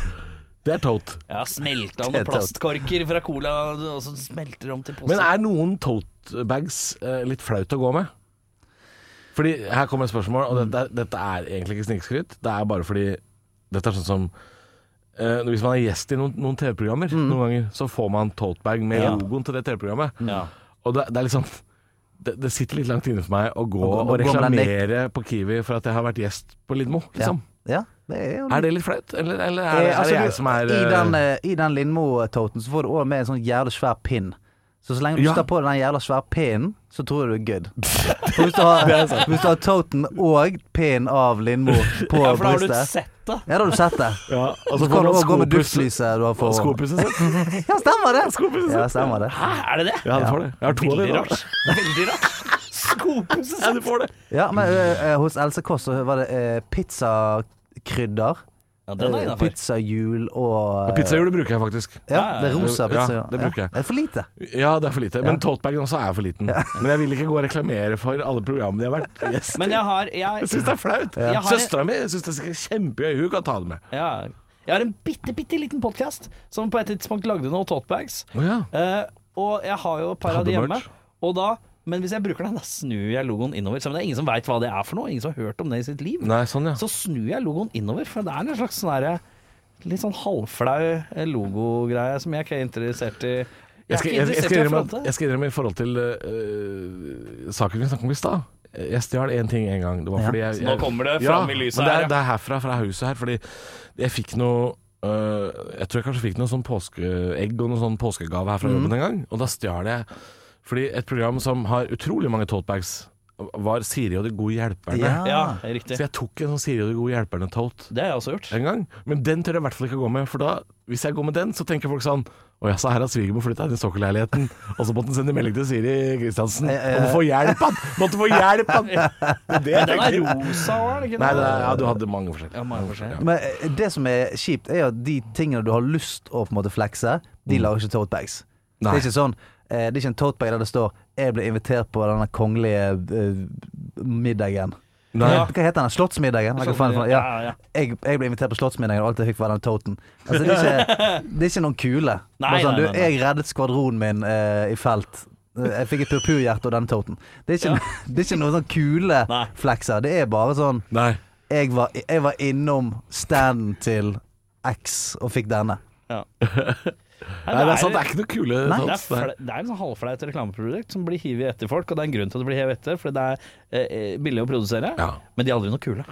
Det er tote. Ja, smelta Det noen er plastkorker fra cola, og så smelter om til poser. Men er noen tote bags eh, litt flaut å gå med? Fordi her kommer et spørsmål, og dette, dette er egentlig ikke snikskryt. Det er bare fordi Dette er sånn som eh, Hvis man er gjest i noen, noen TV-programmer, noen ganger, så får man tote bag med Ja. logoen til det TV-programmet. ja. Og det, det er sånn det, det sitter litt langt inne for meg å gå Å gå- og å gå med den reklamere på Kiwi for at jeg har vært gjest på Lindmo, liksom. Ja, det er jo Er det litt flaut, eller, eller er, Eh, det- er altså, det jeg som er I eh, den, eh, i den Lindmo-toten så får du òg med en sånn jævlig svær pinn. Så så lenge du Ja. står på den jævla svære pinnen, så tror jeg du er good. For hvis du har, hvis du har toten og pinnen av Lindmo på ja, for da har du sett det. Ja, da har du sett det. ja, og Så kan du gå med duftlyset du har for Skopusset sitt. Ja, stemmer det! Ja, stemmer det. Hæ, er det det? Ja, du får det. Jeg har to av Veldig dem. rart. Veldig rart. Skopuse Ja, du får det. Ja, men uh, hos Else Kåss så var det uh, pizzakrydder. Ja, den er eh. Pizzahjul og Pizzahjulet bruker jeg faktisk. Ja, det er rosa Ja, pizza. det bruker jeg. Det er for lite. Ja, det er for lite. Men totebagen også er for liten. Men jeg vil ikke gå og reklamere for alle programmene jeg har vært gjest Men i. jeg har jeg, Jeg syns det er flaut. Ja. Søstera mi syns det er kjempegøy. Hun kan ta det med. ja, jeg har en bitte, bitte liten podkast som på et tidspunkt lagde noen totebags. Oh, ja. Eh, og jeg har jo et par av de hjemme. Og da, men hvis jeg bruker den, da snur jeg logoen innover. Så det er ingen som veit hva det er for noe. Ingen som har hørt om det i sitt liv. Nei, sånn, ja. Så snur jeg logoen innover, for det er en slags sånn derre Litt sånn halvflau eh, logogreie som jeg ikke er interessert i. Jeg Jeg skal, jeg, jeg, jeg skal innrømme i forhold til uh, saken vi snakket om i stad. Jeg stjal én ting en gang. Det var Ja. fordi jeg, Så nå kommer det ja, fram i lyset men det her, er, ja. det er herfra, fra huset her. Fordi jeg fikk noe uh, Jeg tror jeg kanskje fikk noe sånn påskeegg og noe sånn påskegave her fra mm. jobben en gang. Og da stjal jeg Fordi et program som har utrolig mange totebags, var Siri og de gode hjelperne. Ja. Ja, riktig. Så jeg tok en sånn Siri og de gode hjelperne-tote Det har jeg også gjort. en gang. Men den tør jeg i hvert fall ikke gå med, for da, hvis jeg går med den, så tenker folk sånn Å ja, så her har svigermor flytta inn i sokkelleiligheten. Og så måtte han sende melding til Siri Kristiansen om å få hjelp, han! Måtte få hjelp, han! Men det den er rosa òg, er det ikke Nei, det? det er, ja, du hadde mange forskjellige. Ja, mange forskjellige. Men eh, det som er kjipt, er at de tingene du har lyst å på en måte flekse, de lager ikke totebags. Det Nei. er ikke sånn eh, Det er ikke en totebag der det står 'Jeg ble invitert på denne kongelige eh, middagen'. Nei. Hva heter den? Slottsmiddagen? Ja. Ja, ja. Jeg, jeg ble invitert på Slottsmiddagen, og alt jeg fikk var den toten. Altså, det, er ikke, det er ikke noen kule. Nei, sånn, nei, du, jeg reddet skvadronen min eh, i felt. Eh, Jeg fikk et purpurhjerte og denne toten. Det er ikke, det er ikke noen sånn kule Nei. flekser. Det er bare sånn Nei. jeg var, jeg var innom standen til X og fikk denne. Nei, det er sant, det er ikke noe kule Nei. Det er, fle- det er en sånn halvflaut reklameprodukt som blir hivet etter folk, og det er en grunn til at det blir hevet etter, fordi det er eh, billig å produsere, Ja. men de er aldri noe kule.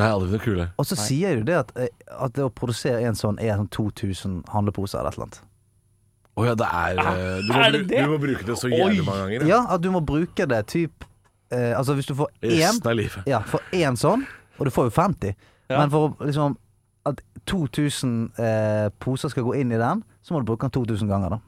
Er aldri noe kule. Og så sier jo det at, eh, at det å produsere en sånn er sånn 2000 handleposer eller et eller annet. Å ja, det er eh, du, må, Er det det? du må bruke det så jævlig mange ganger. Ja, at du må bruke det typ eh, Altså hvis du får én Resten av livet. Ja, for én sånn, og du får jo 50, Ja. men for å liksom at 2000 eh, poser skal gå inn i den, så må du bruke den 2000 ganger, da.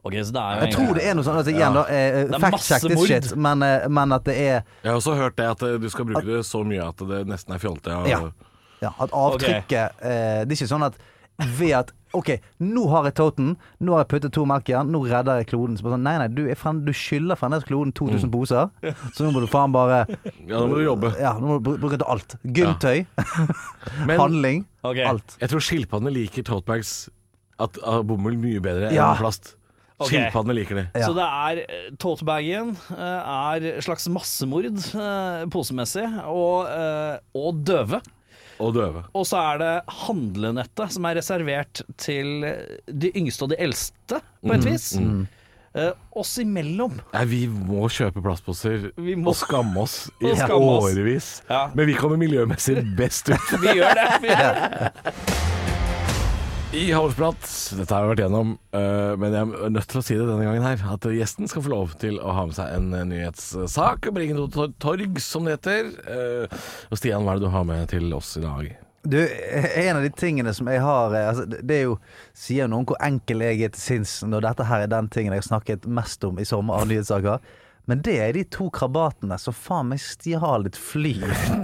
Ok, så det er jo Jeg tror det er noe sånn altså, igjen, da, eh, Det er Fact masse check this mord. shit, men, eh, men at det er Jeg har også hørt det at eh, du skal bruke det så mye at det nesten er fjolte. Ja. Ja. Ja, at avtrykket eh, Det er ikke sånn at ved at OK, nå har jeg toten, nå har jeg puttet to melk i den, nå redder jeg kloden. Så bare sånn, nei, nei, du, frem, du skylder fremdeles kloden 2000 Mm. poser, så nå må du faen bare ja, nå må du jobbe. Ja, nå må du bruke til alt. Gymtøy, Ja. handling, Okay. alt. jeg tror skilpaddene liker totebags at, av bomull mye bedre Ja. enn plast. Okay. Skilpaddene liker det. Ja. Så det er eh, Totebagen eh, er slags massemord eh, posemessig, og, og døve. Og døve. Og så er det handlenettet, som er reservert til de yngste og de eldste, på et vis. Eh, oss imellom. Nei, vi må kjøpe plastposer Vi må- og skamme oss i årevis. Ja. Men vi kommer miljømessig best ut. Vi gjør det. Vi gjør det. I Halvprat, dette har jeg vært gjennom, øh, men jeg er nødt til å si det denne gangen her, at gjesten skal få lov til å ha med seg en øh, nyhetssak og bringe noe torg, som det heter. Eh, og Stian, hva er det du har med til oss i dag? Du, en av de tingene som jeg har eh, altså, det- Det er jo Sier noen hvor enkel jeg er til sinns når dette her er den tingen jeg har snakket mest om i sommer av nyhetssaker. Men det er de to krabatene som faen meg stjal et fly.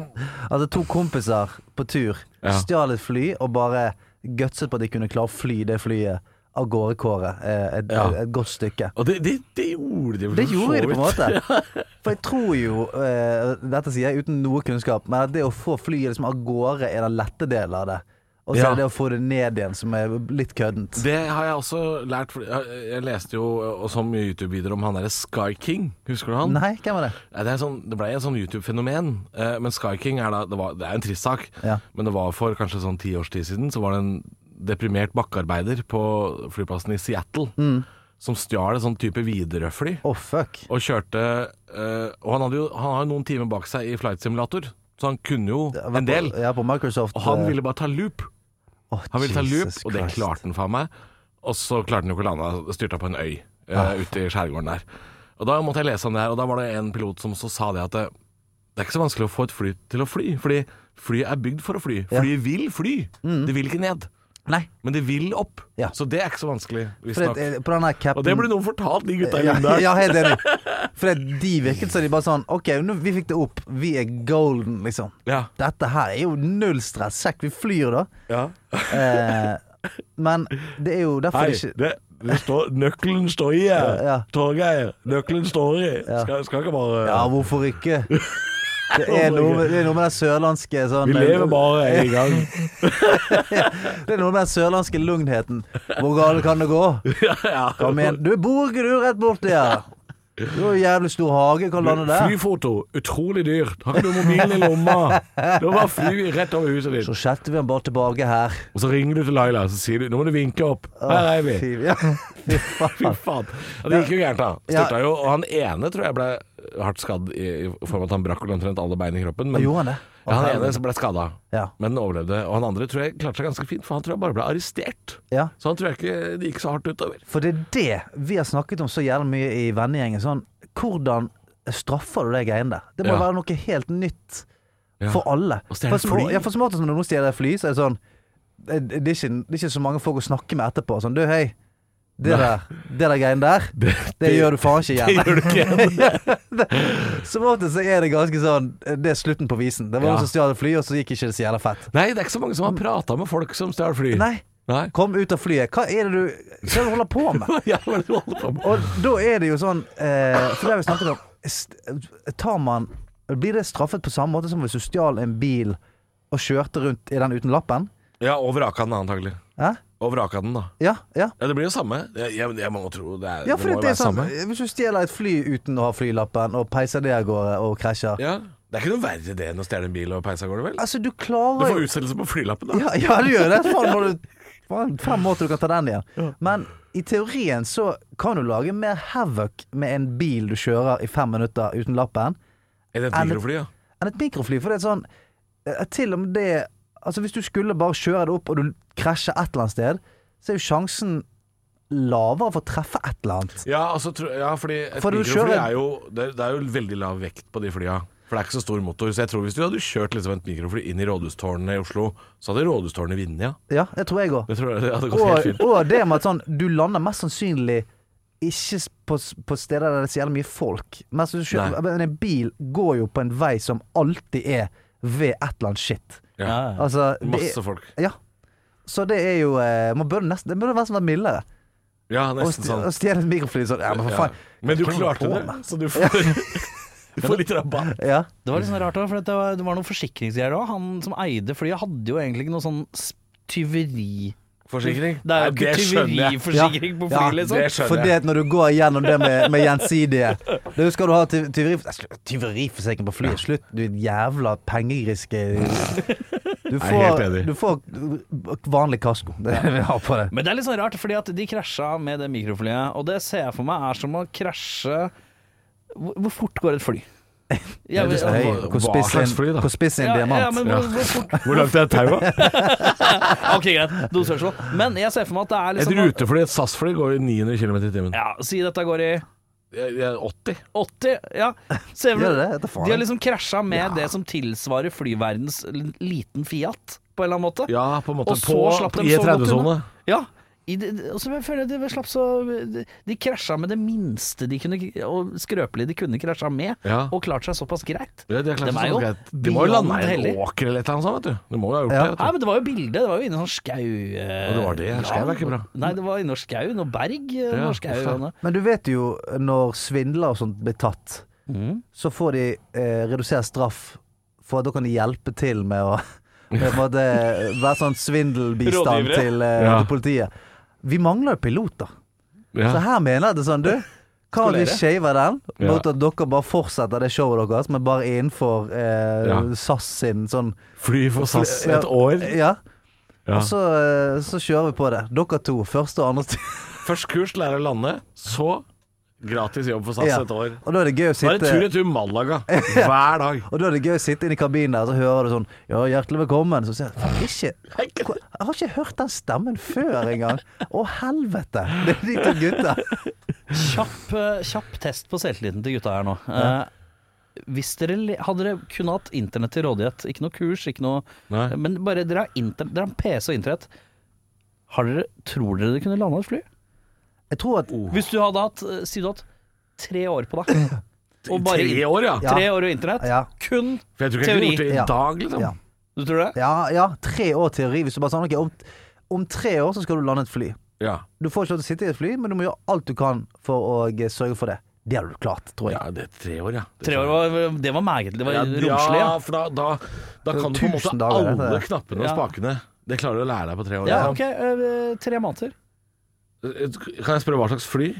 altså to kompiser på tur Ja. stjal et fly og bare gutset på at de kunne klare å fly det flyet av gårde, Kåre. et, Ja. et godt stykke. Og det, det, det gjorde de jo. Det gjorde de på en måte. For jeg tror jo, eh, dette sier jeg uten noe kunnskap, men at det å få flyet liksom av gårde er den lette delen av det. Og så Ja. er det å få det ned igjen som er litt køddent. Det har jeg også lært. Jeg, leste jo også mye YouTube-videoer om han derre Sky King. Husker du han? Nei, hvem var det? Det, sånn, det ble en sånn YouTube-fenomen. Eh, men Sky King er da Det, var, det er en trist sak. Ja. Men det var for kanskje sånn ti års tid siden Så var det en deprimert bakkearbeider på flyplassen i Seattle Mm. som stjal et sånn type Widerøe-fly. Oh, fuck. Og kjørte eh, Og han, hadde jo, han har noen timer bak seg i flight simulator, så han kunne jo en del. På, ja, på Microsoft. Og han eh, ville bare ta loop. Å, Han ville ta loop, Jesus og det Christ. klarte han faen meg. Og så klarte han jo ikke å lande, styrta på en øy uh, ute i skjærgården der. Og da måtte jeg lese om det her, og da var det en pilot som så sa det at det, det er ikke så vanskelig å få et fly til å fly, fordi flyet er bygd for å fly. Ja. Vil fly, det vil ikke ned. Nei. Men det vil opp, Ja. så det er ikke så vanskelig, visstnok. eh, Og det blir noen fortalt de gutta i ja, der. ja, helt enig. For de virket som de bare sånn OK, vi fikk det opp. Vi er golden, liksom. Ja. Dette her er jo null stress. Sjekk, vi flyr da. Ja. Eh, men det er jo derfor Hei, det ikke det, det står, nøkkelen står i her. Torgeir, nøkkelen står i. Skal, skal ikke bare Ja, hvorfor ikke? Det er noe med, det er noe med den sørlandske sånn Vi lever bare en gang. Det er noe med den sørlandske lugnheten. Hvor galt kan det gå? Kom igjen. Du bor ikke du rett borti her? Du har jævlig stor hage, kan lande der. Flyfoto, utrolig dyrt. Har ikke du mobilen i lomma? Du bare fly rett over huset ditt. Så setter vi ham bare tilbake her. Og så ringer du til Laila så sier du, nå må du vinke opp. Her er vi. Fy, faen. Det gikk jo gærent, da. Styrta jo. Og han ene tror jeg ble hardt skadd i, i form av at han brakk omtrent alle bein i kroppen. Men Gjorde han det? ja, han ene ble skada, Ja. men overlevde. Og han andre tror jeg klarte seg ganske fint, for han tror jeg bare ble arrestert. ja. Så han tror jeg ikke det gikk så hardt utover. For det er det vi har snakket om så jævlig mye i vennegjengen. Sånn, hvordan straffer du de greiene der? Det må være noe helt nytt for alle. Og stjele fly? Ja, for som når noen stjeler fly, så er det sånn det, det, er ikke, det er ikke så mange folk å snakke med etterpå. Sånn, du, hei. Det Nei. der, det der greiene der, det, gjør du faen ikke igjen. Det gjør du ikke Som ofte så er det ganske sånn Det er slutten på visen. Det var Ja. noen som stjal et fly, og så gikk ikke det så jævla fett. Nei, det er ikke så mange som har prata med folk som stjal fly. Nei, Nei. kom ut av flyet. Hva er det du, hva er det du holder på med? Ja, hva er det du holder på med? Og da er det jo sånn eh, For det har vi snakket om Tar man Blir det straffet på samme måte som hvis du stjal en bil og kjørte rundt i den uten lappen? Ja, og vraka den antagelig. Hæ? Og vraka den, da. Ja, ja. Ja, det blir jo samme. Jeg, jeg, jeg må tro det, er, ja det må det, være samme. samme. Hvis du stjeler et fly uten å ha flylappen og peiser det av gårde og krasjer Ja, Det er ikke noe verre det enn å stjele en bil og peise av gårde, vel? Altså, du klarer... Du får utsettelse på flylappen, da. Ja, ja du gjør det. Faen, må du Fem måter du kan ta den igjen. Men i teorien så kan du lage mer havoc med en bil du kjører i fem minutter uten lappen, Enn et mikrofly, ja? enn et mikrofly. For det er sånn eh, Til og med det Altså Hvis du skulle bare kjøre det opp, og du krasjer et eller annet sted, så er jo sjansen lavere for å treffe et eller annet. Ja, altså, ja fordi et For du mikrofly kjører- er jo det, det er jo veldig lav vekt på de flya. For det er ikke så stor motor. Så jeg tror hvis du hadde kjørt liksom et mikrofly inn i rådhustårnene i Oslo, så hadde rådhustårnet vunnet, ja. Ja, det tror jeg òg. Og, og det med at sånn Du lander mest sannsynlig ikke på, på steder der det er så jævlig mye folk. Men kjører, en bil går jo på en vei som alltid er ved et eller annet shit. Ja. Altså, Masse folk. ja. Så det er jo eh, Man burde nesten Det burde nesten vært mildere. Ja, Å nesten sånn. å stjele et mikrofly sånn Ja, men for Ja. faen. Men du Hva holder klarte på det, med? så du får, du får litt rabatt. Ja. Det var litt sånn rart òg, for det var, det var noen forsikringsgreier òg. Han som eide flyet, hadde jo egentlig ikke noe sånn s- tyveri... Forsikring? Det er jo ikke skjønner jeg. tyveriforsikring på Ja, fly, liksom. det skjønner For det jeg. at når du går gjennom det med, med gjensidige Du skal du ha ty- tyveri, Nei, slutt, tyveriforsikring på flyet. Slutt, du jævla pengegriske Du får, enig. du får vanlig kasko. Det er vi har på det. Men det er litt sånn rart, fordi at de krasja med det mikroflyet, og det ser jeg for meg er som å krasje Hvor, fort går et fly? Ja, men- er Hei, hvor spiss en- fly, da? Hvor spiss er en ja, diamant? ja, men Ja. hvor, hvor Hvor langt er tauet? Ok, greit. Dosespørsmål. Men jeg ser for meg at det er Et liksom rutefly, et SAS-fly, går i 900 km i timen. Ja, Si dette går i 80. 80. Ja. Ser du det det? De har liksom krasja med det som tilsvarer flyverdens liten Fiat, på en eller annen måte. Ja, på en måte. Og så På, slapp de så godt I30-sone. Ja. I det, altså jeg føler jeg de slapp så De, de krasja med det minste de kunne Og skrøpelige de kunne krasja med, Ja. og klart seg såpass greit. Ja, de, klart Dem er jo greit. De må jo lande i en åker eller et eller annet sånt, vet du. De må jo ha gjort Ja. det. Nei, men det var jo bilde. Det var jo inne i sånn skau eh, Og det var det. Skau er ikke bra. Nei, det var inne i skau. Noe berg. eh, Ja, noe skau. noe. Men du vet jo når svindler og sånt blir tatt, mm. så får de eh, redusert straff, for da kan de hjelpe til med å på en måte være sånn svindelbistand til, eh, Ja. til politiet. Vi mangler jo piloter. Så her mener jeg det sånn, du. Kan vi Skolere. shave den Ja. mot at dere bare fortsetter det showet deres, men bare innenfor eh, Ja. SAS sin sånn Fly for SAS Ja. et år. Ja. Ja. Og så, eh, så kjører vi på det. Dere to. Første og andre Først kurs, lære å lande. Så gratis jobb for SAS Ja. et år. Og da er det gøy å Bare sitte tur-retur Malaga hver dag. Og da er det gøy å sitte inne i kabinen der, så hører du sånn Ja, hjertelig velkommen. Så sier jeg ikke Jeg har ikke hørt den stemmen før engang. Å, helvete. Det er de to gutta. Kjapp, eh, kjapp test på selvtilliten til gutta her nå. Eh, hvis dere Hadde dere kun hatt internett til rådighet, ikke noe kurs, ikke noe Nei. Men bare dere har, dere har PC og internett. Har dere, tror dere dere kunne landa et fly? Jeg tror at Hvis du hadde hatt eh, Si du hadde hatt tre år på deg. Og bare Tre år, ja. Ja. tre år og internett. Ja. Kun For jeg tror ikke jeg kunne Teori. gjort det i Ja. dag, liksom. Ja. Du tror det? Ja, ja tre år teori. Hvis du bare sånn Ok, om, om tre år så skal du lande et fly. Ja. Du får ikke lov til å sitte i et fly, men du må gjøre alt du kan for å eh, sørge for det. Det hadde du klart, tror jeg. ja, det er tre år, ja. Det Tre år var, det var meget. Det var ja, romslig. Ja, Ja. for da, da, da kan du på en måte Tusen dager, alle det. knappene og Ja. spakene. Det klarer du å lære deg på tre år. Ja, liksom. ok. eh, tre måneder. Kan jeg spørre hva slags fly?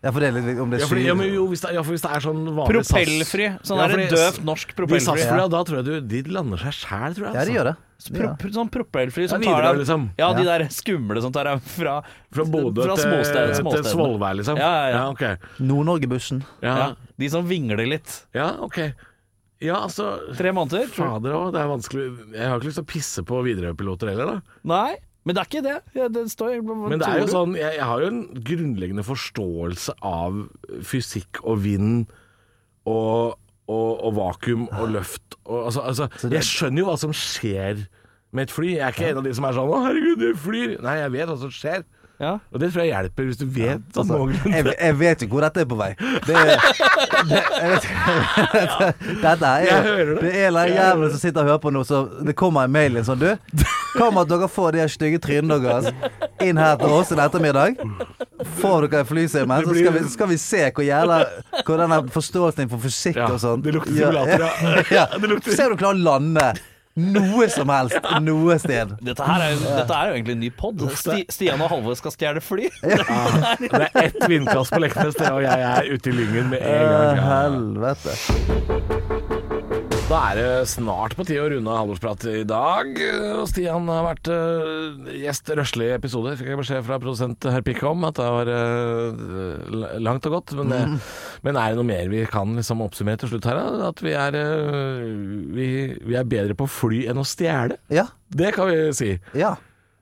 Ja, for det er litt om det Ja, er fordi, ja, men jo, hvis, det, ja, for hvis det er sånn vanlig Propellfri. Sånn Ja, der fordi døvt norsk De propellfly. SAS-flya, da tror jeg du De lander seg sjæl, tror jeg. Ja, de altså. gjør det. Så pro, pro, sånn propellfly som tar Widerøe, deg liksom. Ja, de der skumle som tar deg fra Fra Bodø fra til, småsted- til småstedene. Svolvær, liksom? Ja, ja, ja. ok. Nord-Norge-bussen. Ja, Ja, de som vingler litt. ja, ok. Ja, altså Tre måneder, tror du? Fader òg, det er vanskelig Jeg har ikke lyst til å pisse på Widerøe-piloter heller, da. Nei, men det er ikke det. Ja, det står, Men det er jo sånn jeg, jeg har jo en grunnleggende forståelse av fysikk og vind og, og, og vakuum og løft. og altså, altså Jeg skjønner jo hva som skjer med et fly. Jeg er ikke en av de som er sånn 'Å, herregud, det flyr'. Nei, jeg vet hva som skjer. Ja. Og det tror jeg hjelper, hvis du vet ja, Altså, jeg, jeg vet jo hvor dette er på vei. Det, er- det, jeg vet, dette, dette er Jeg hører det. Det er en jævel som sitter og hører på nå, så det kommer en mail inn sånn Du, Kom at dere får de stygge trynene deres inn her til oss en ettermiddag? Får dere flysimen, så skal vi, skal vi se hvor jævla Hvor denne forståelsen din for fysikk Ja, og sånn det lukter simulator, ja. ja. Det lukter- Se om du klarer å lande noe som helst noe sted. Dette, her er, dette er jo egentlig en ny pod. Sti, Stian og Halvor skal stjele fly. Ja. det er ett vindkast på Leknes, og jeg er ute i lyngen med en gang. Ja. Helvete. Da er det snart på tide å runde av Halvorsprat i dag. Stian har vært uh, gjest røslig episode. Fikk jeg beskjed fra produsent herr Pikke om at det var uh, langt og godt. Men, mm. men er det noe mer vi kan liksom oppsummere til slutt her? da? At vi er, uh, vi, vi er bedre på å fly enn å stjele? Ja. Det kan vi si. Ja.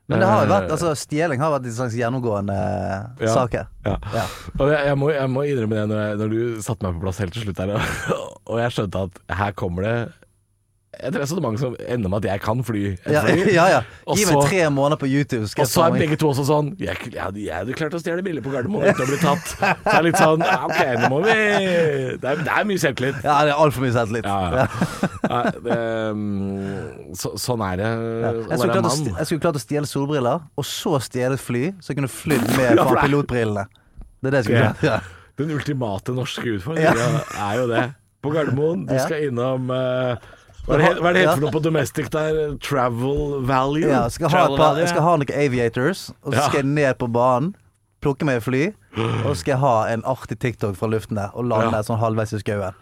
Men det har jo vært Eh, altså stjeling har vært en slags gjennomgående eh, Ja. sak her. Ja. Ja. Og jeg, jeg, må, jeg må innrømme det når, jeg, når du satte meg på plass helt til slutt her, og jeg skjønte at her kommer det et resonnement som ender med at jeg kan fly. Ja, ja, ja. Gi meg tre måneder på YouTube, Og så er begge to også sånn Jeg, jeg, jeg hadde klart å stjele bilder på Gardermoen uten å bli tatt. Så det er litt sånn OK, nå må vi Det er, det er mye selvtillit. Ja, det er altfor mye selvtillit. Ja, ja. Det, mm, så, sånn er det Jeg skulle klart å jeg skulle klart å stjele solbriller, og så stjele et fly, så jeg kunne flydd med pilotbrillene. Det er det jeg skulle klart. Ja. Den ultimate norske utfordringen er jo det. På Gardermoen, du skal innom eh, hva er det, hva er det heter for noe på domestic der? Travel value? Ja, jeg skal ha, Travel par, Valley, jeg skal ha noen aviators, og så Ja. skal jeg ned på banen, plukke meg et fly, og så skal jeg ha en artig TikTok fra luften der, og lande Ja. sånn halvveis i skauen.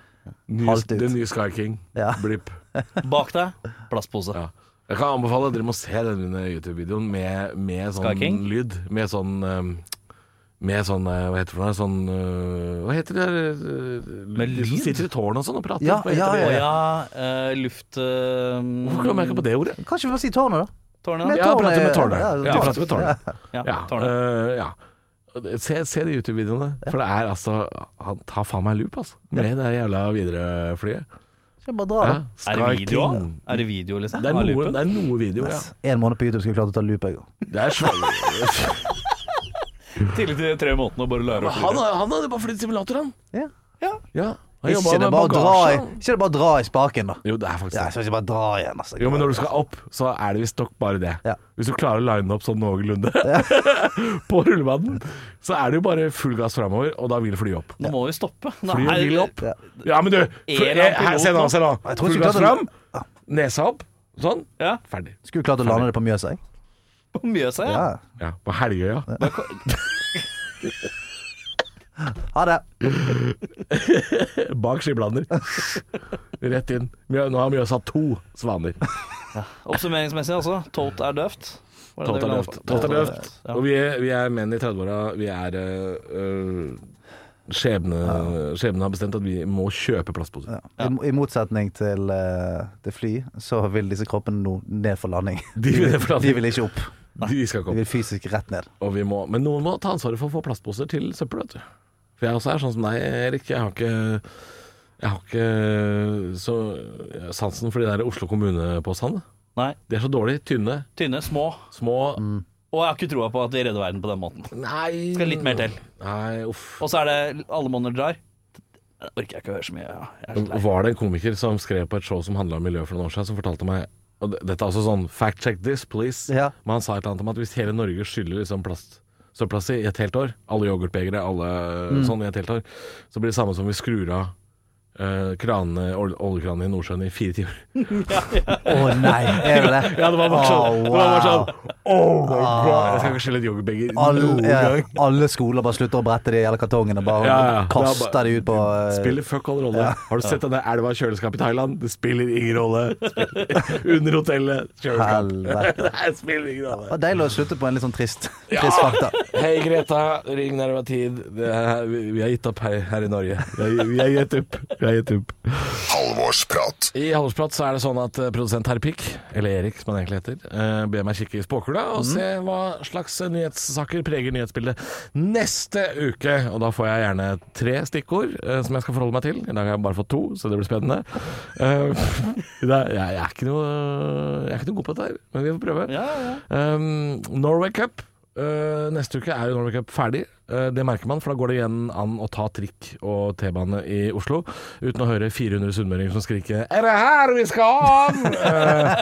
Den nye Sky King. Ja. Blipp. Bak deg, plastpose. Ja. Jeg kan anbefale dere må se denne YouTube-videoen med, med sånn lyd. Med sånn um, Med sånn uh, Hva heter det? Sånn uh, Hva heter det der uh, Med lyd? som sitter i tårn og sånn og prater? Ja, Hva heter ja, det? Ja, Uh, luft uh, Hvorfor kommer jeg ikke på det ordet? Kanskje vi får si tårnet, da? Tårnet, da? Ja, prate med tårnet. ja, Ja, tårnet. prate med tårnet. Ja, Ja. tårnet. ja. Se, se de YouTube-videoene. For det er altså Han tar faen meg loop, altså. Med det jævla Widerøe-flyet. Skal vi bare dra, Ja. da? Er det video? Er det video, liksom? Det er, noe, det er noe video, ja. En måned på YouTube skal jeg klare å ta loop, jeg òg. Det er så Tidlig til de tre månedene og bare lære å fly. han, han hadde bare flydd simulator, han. Ja. Ja. Han Ikke det med bare å dra i bagasje. Ikke det bare å dra i spaken, da. Jo, det er faktisk Ja, det. ikke bare dra igjen, altså. Jo, men når du skal opp, så er det visstnok bare det. Ja. Hvis du klarer å line opp sånn noenlunde på rullebanen, så er det jo bare full gass framover, og da vil flyet opp. Nå må vi stoppe. Nå Flyet vil opp. Ja. Ja, men du, fly- han eh, her, se nå, se nå. Jeg tror Full ikke gass fram, nesa opp, sånn, Ja, ferdig. Skulle klart å lande det på Mjøsa, jeg. På Mjøsa, ja. Ja. Ja, på Helgøya. Ha det. Bak skiblander. Rett inn. Mjø- Nå har Mjøsa to svaner. Oppsummeringsmessig, altså. Tolt er døvt. Var det Tolt det er la- Tolt er. Ja. Og vi er, vi er menn i 30-åra. Vi er øh, øh, Skjebne, skjebnen har bestemt at vi må kjøpe plastposer. Ja. I, I motsetning til, uh, til fly, så vil disse kroppene nå ned for landing. De vil ned for landing. De vil ikke opp. De skal De komme. vil fysisk rett ned. Og vi må, men noen må ta ansvaret for å få plastposer til søppel, vet du. For jeg også er sånn som deg, Erik. Jeg har ikke Jeg har ikke så sansen for de der Oslo kommune-posene. Nei. De er så dårlige. Tynne, Tynne, små. små Og jeg har ikke troa på at de redder verden på den måten. Nei Skal litt mer til. Nei, uff. Og så er det Alle monner drar. Det orker jeg ikke å høre så mye. Ja. Var det en komiker som skrev på et show som handla om miljø for noen år siden, som fortalte meg og Dette er også sånn fact check this, please. Ja. Men han sa et eller annet om at hvis hele Norge skyller liksom plast søppelplass i et helt år, alle yoghurtbegre, alle sånn i et helt år, så blir det samme som vi skrur av kranene, oljekranene i Nordsjøen i fire timer. Å nei, er det det? Ja, det var bare sånn. Var bare wow. sånn Oh my god. Jeg skal ikke skille et yoghurtbeger noen ja, gang. alle skoler bare slutter å brette de jævla kartongene. Bare Ja, ja. Kaster er bare- de ut på uh, Spiller fuck all rolle. Har du sett denne elva i kjøleskapet i Thailand? Det spiller ingen rolle. Under hotellet. Kjøleskap. Det spiller ingen rolle. Det var deilig å slutte på en litt sånn trist, Ja. trist fakta. Hei Greta, ring når det var tid. Er, vi, vi har gitt opp her, her i Norge. Vi har gitt opp. Vi har. Halvorsprat. I Halvorsprat så er det sånn at eh, produsent Herr Pikk, eller Erik som han egentlig heter, eh, ber meg kikke i spåkula og se hva slags nyhetssaker preger nyhetsbildet neste uke. Og da får jeg gjerne tre stikkord eh, som jeg skal forholde meg til. I dag har jeg bare fått to, så det blir spennende. Jeg, er ikke noe, jeg er ikke noe god på dette her, men vi får prøve. Ja, ja. Um, Norway Cup. Uh, neste uke er jo Norway Cup ferdig. Uh, det merker man, for da går det igjen an å ta trikk og T-bane i Oslo uten å høre 400 sunnmøringer som skriker 'Er det her vi skal av?' Uh,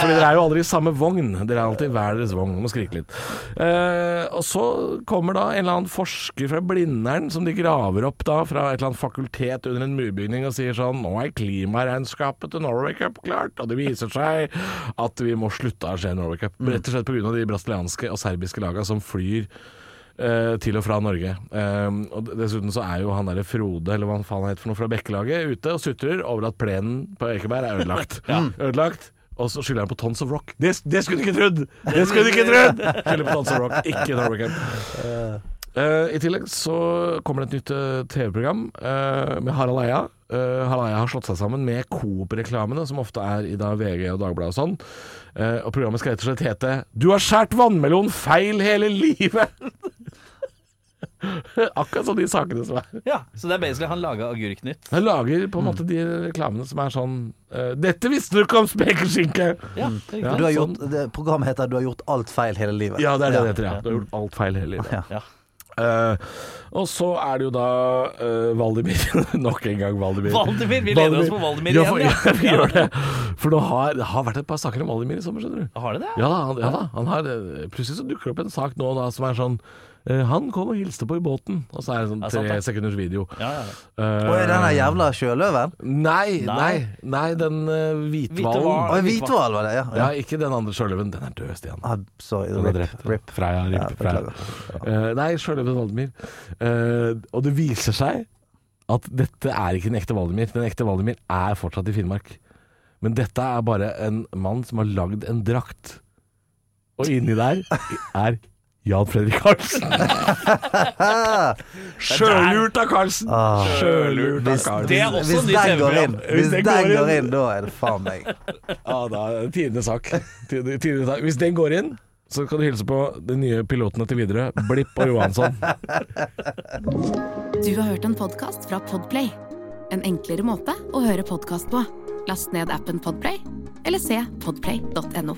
fordi dere er jo aldri i samme vogn. Dere er alltid hver deres vogn. Må skrike litt. Uh, og så kommer da en eller annen forsker fra Blindern som de graver opp da fra et eller annet fakultet under en murbygning og sier sånn 'Nå er klimaregnskapet til Norway Cup klart', og det viser seg at vi må slutte å arrangere Norway Cup. Rett og slett pga. de brasilianske og serbiske laga som flyr eh, til og fra Norge. Um, og Dessuten så er jo han derre Frode, eller hva faen han heter for noe, fra Bekkelaget ute og sutrer over at plenen på Ekeberg er ødelagt. ja. Ødelagt. Og så skylder han på Tons of Rock. Det, det skulle du ikke trodd! Det skulle du ikke trodd! Skylder på Tons of Rock, ikke Norway Cup. Uh, I tillegg så kommer det et nytt eh, TV-program uh, med Harald Eia. Eh, Harald Eia har slått seg sammen med Coop-reklamene, som ofte er i da VG og Dagbladet og sånn. Eh, og programmet skal rett og slett hete 'Du har skåret vannmelon feil hele livet'. Akkurat sånn de sakene som er. ja. Så det er basically han laga Agurknytt. Han lager på en måte de reklamene som er sånn eh, 'Dette visste du ikke om spekeskinke'. Ja, Ja, det er riktig. Du har sånn. gjort, det, programmet heter 'Du har gjort alt feil hele livet'. Ja, det er det det heter, ja. Du har gjort alt feil hele livet. Ja. Ja. Eh, og så er det jo da uh, Valdimir. Nok en gang Valdimir. Valdimir, vi lener oss på Valdimir ja, igjen, for, ja. ja. vi gjør det. For det har, det har vært et par saker om Valdimir i sommer, skjønner du. Har det det? Ja da, han, ja, da, han har, eh, plutselig så dukker det opp en sak nå da som er sånn eh, Han kom og hilste på i båten, og så er det sånn det sant, tre det? sekunders video. Ja, ja, ja. Eh, Å, er den jævla sjøløven? Nei, nei, Nei. den uh, hvithvalen. Hvithval var det, ja. Ja, ikke den andre sjøløven. Den er død, Stian. Ah, sorry, Den er drept. rip. Freya. Rip, Freya. Eh, nei, sjøløven Valdemir. Uh, og det viser seg at dette er ikke den ekte Valdemir. Den ekte Valdemir er fortsatt i Finnmark. Men dette er bare en mann som har lagd en drakt. Og inni der er Jan Fredrik Karlsen. Sjølurt av Karlsen. Ah. Sjølurt av Hvis, Karlsen. Det er også nytt går TV-program. inn, hvis den går inn, da er det faen meg. Ja, da er det tidenes sak. Tide- tidenes sak. Hvis den går inn, så kan du hilse på de nye pilotene til Widerøe, Blipp og Johansson. Du har hørt en podkast fra Podplay. En enklere måte å høre podkast på. Last ned appen Podplay, eller se podplay.no.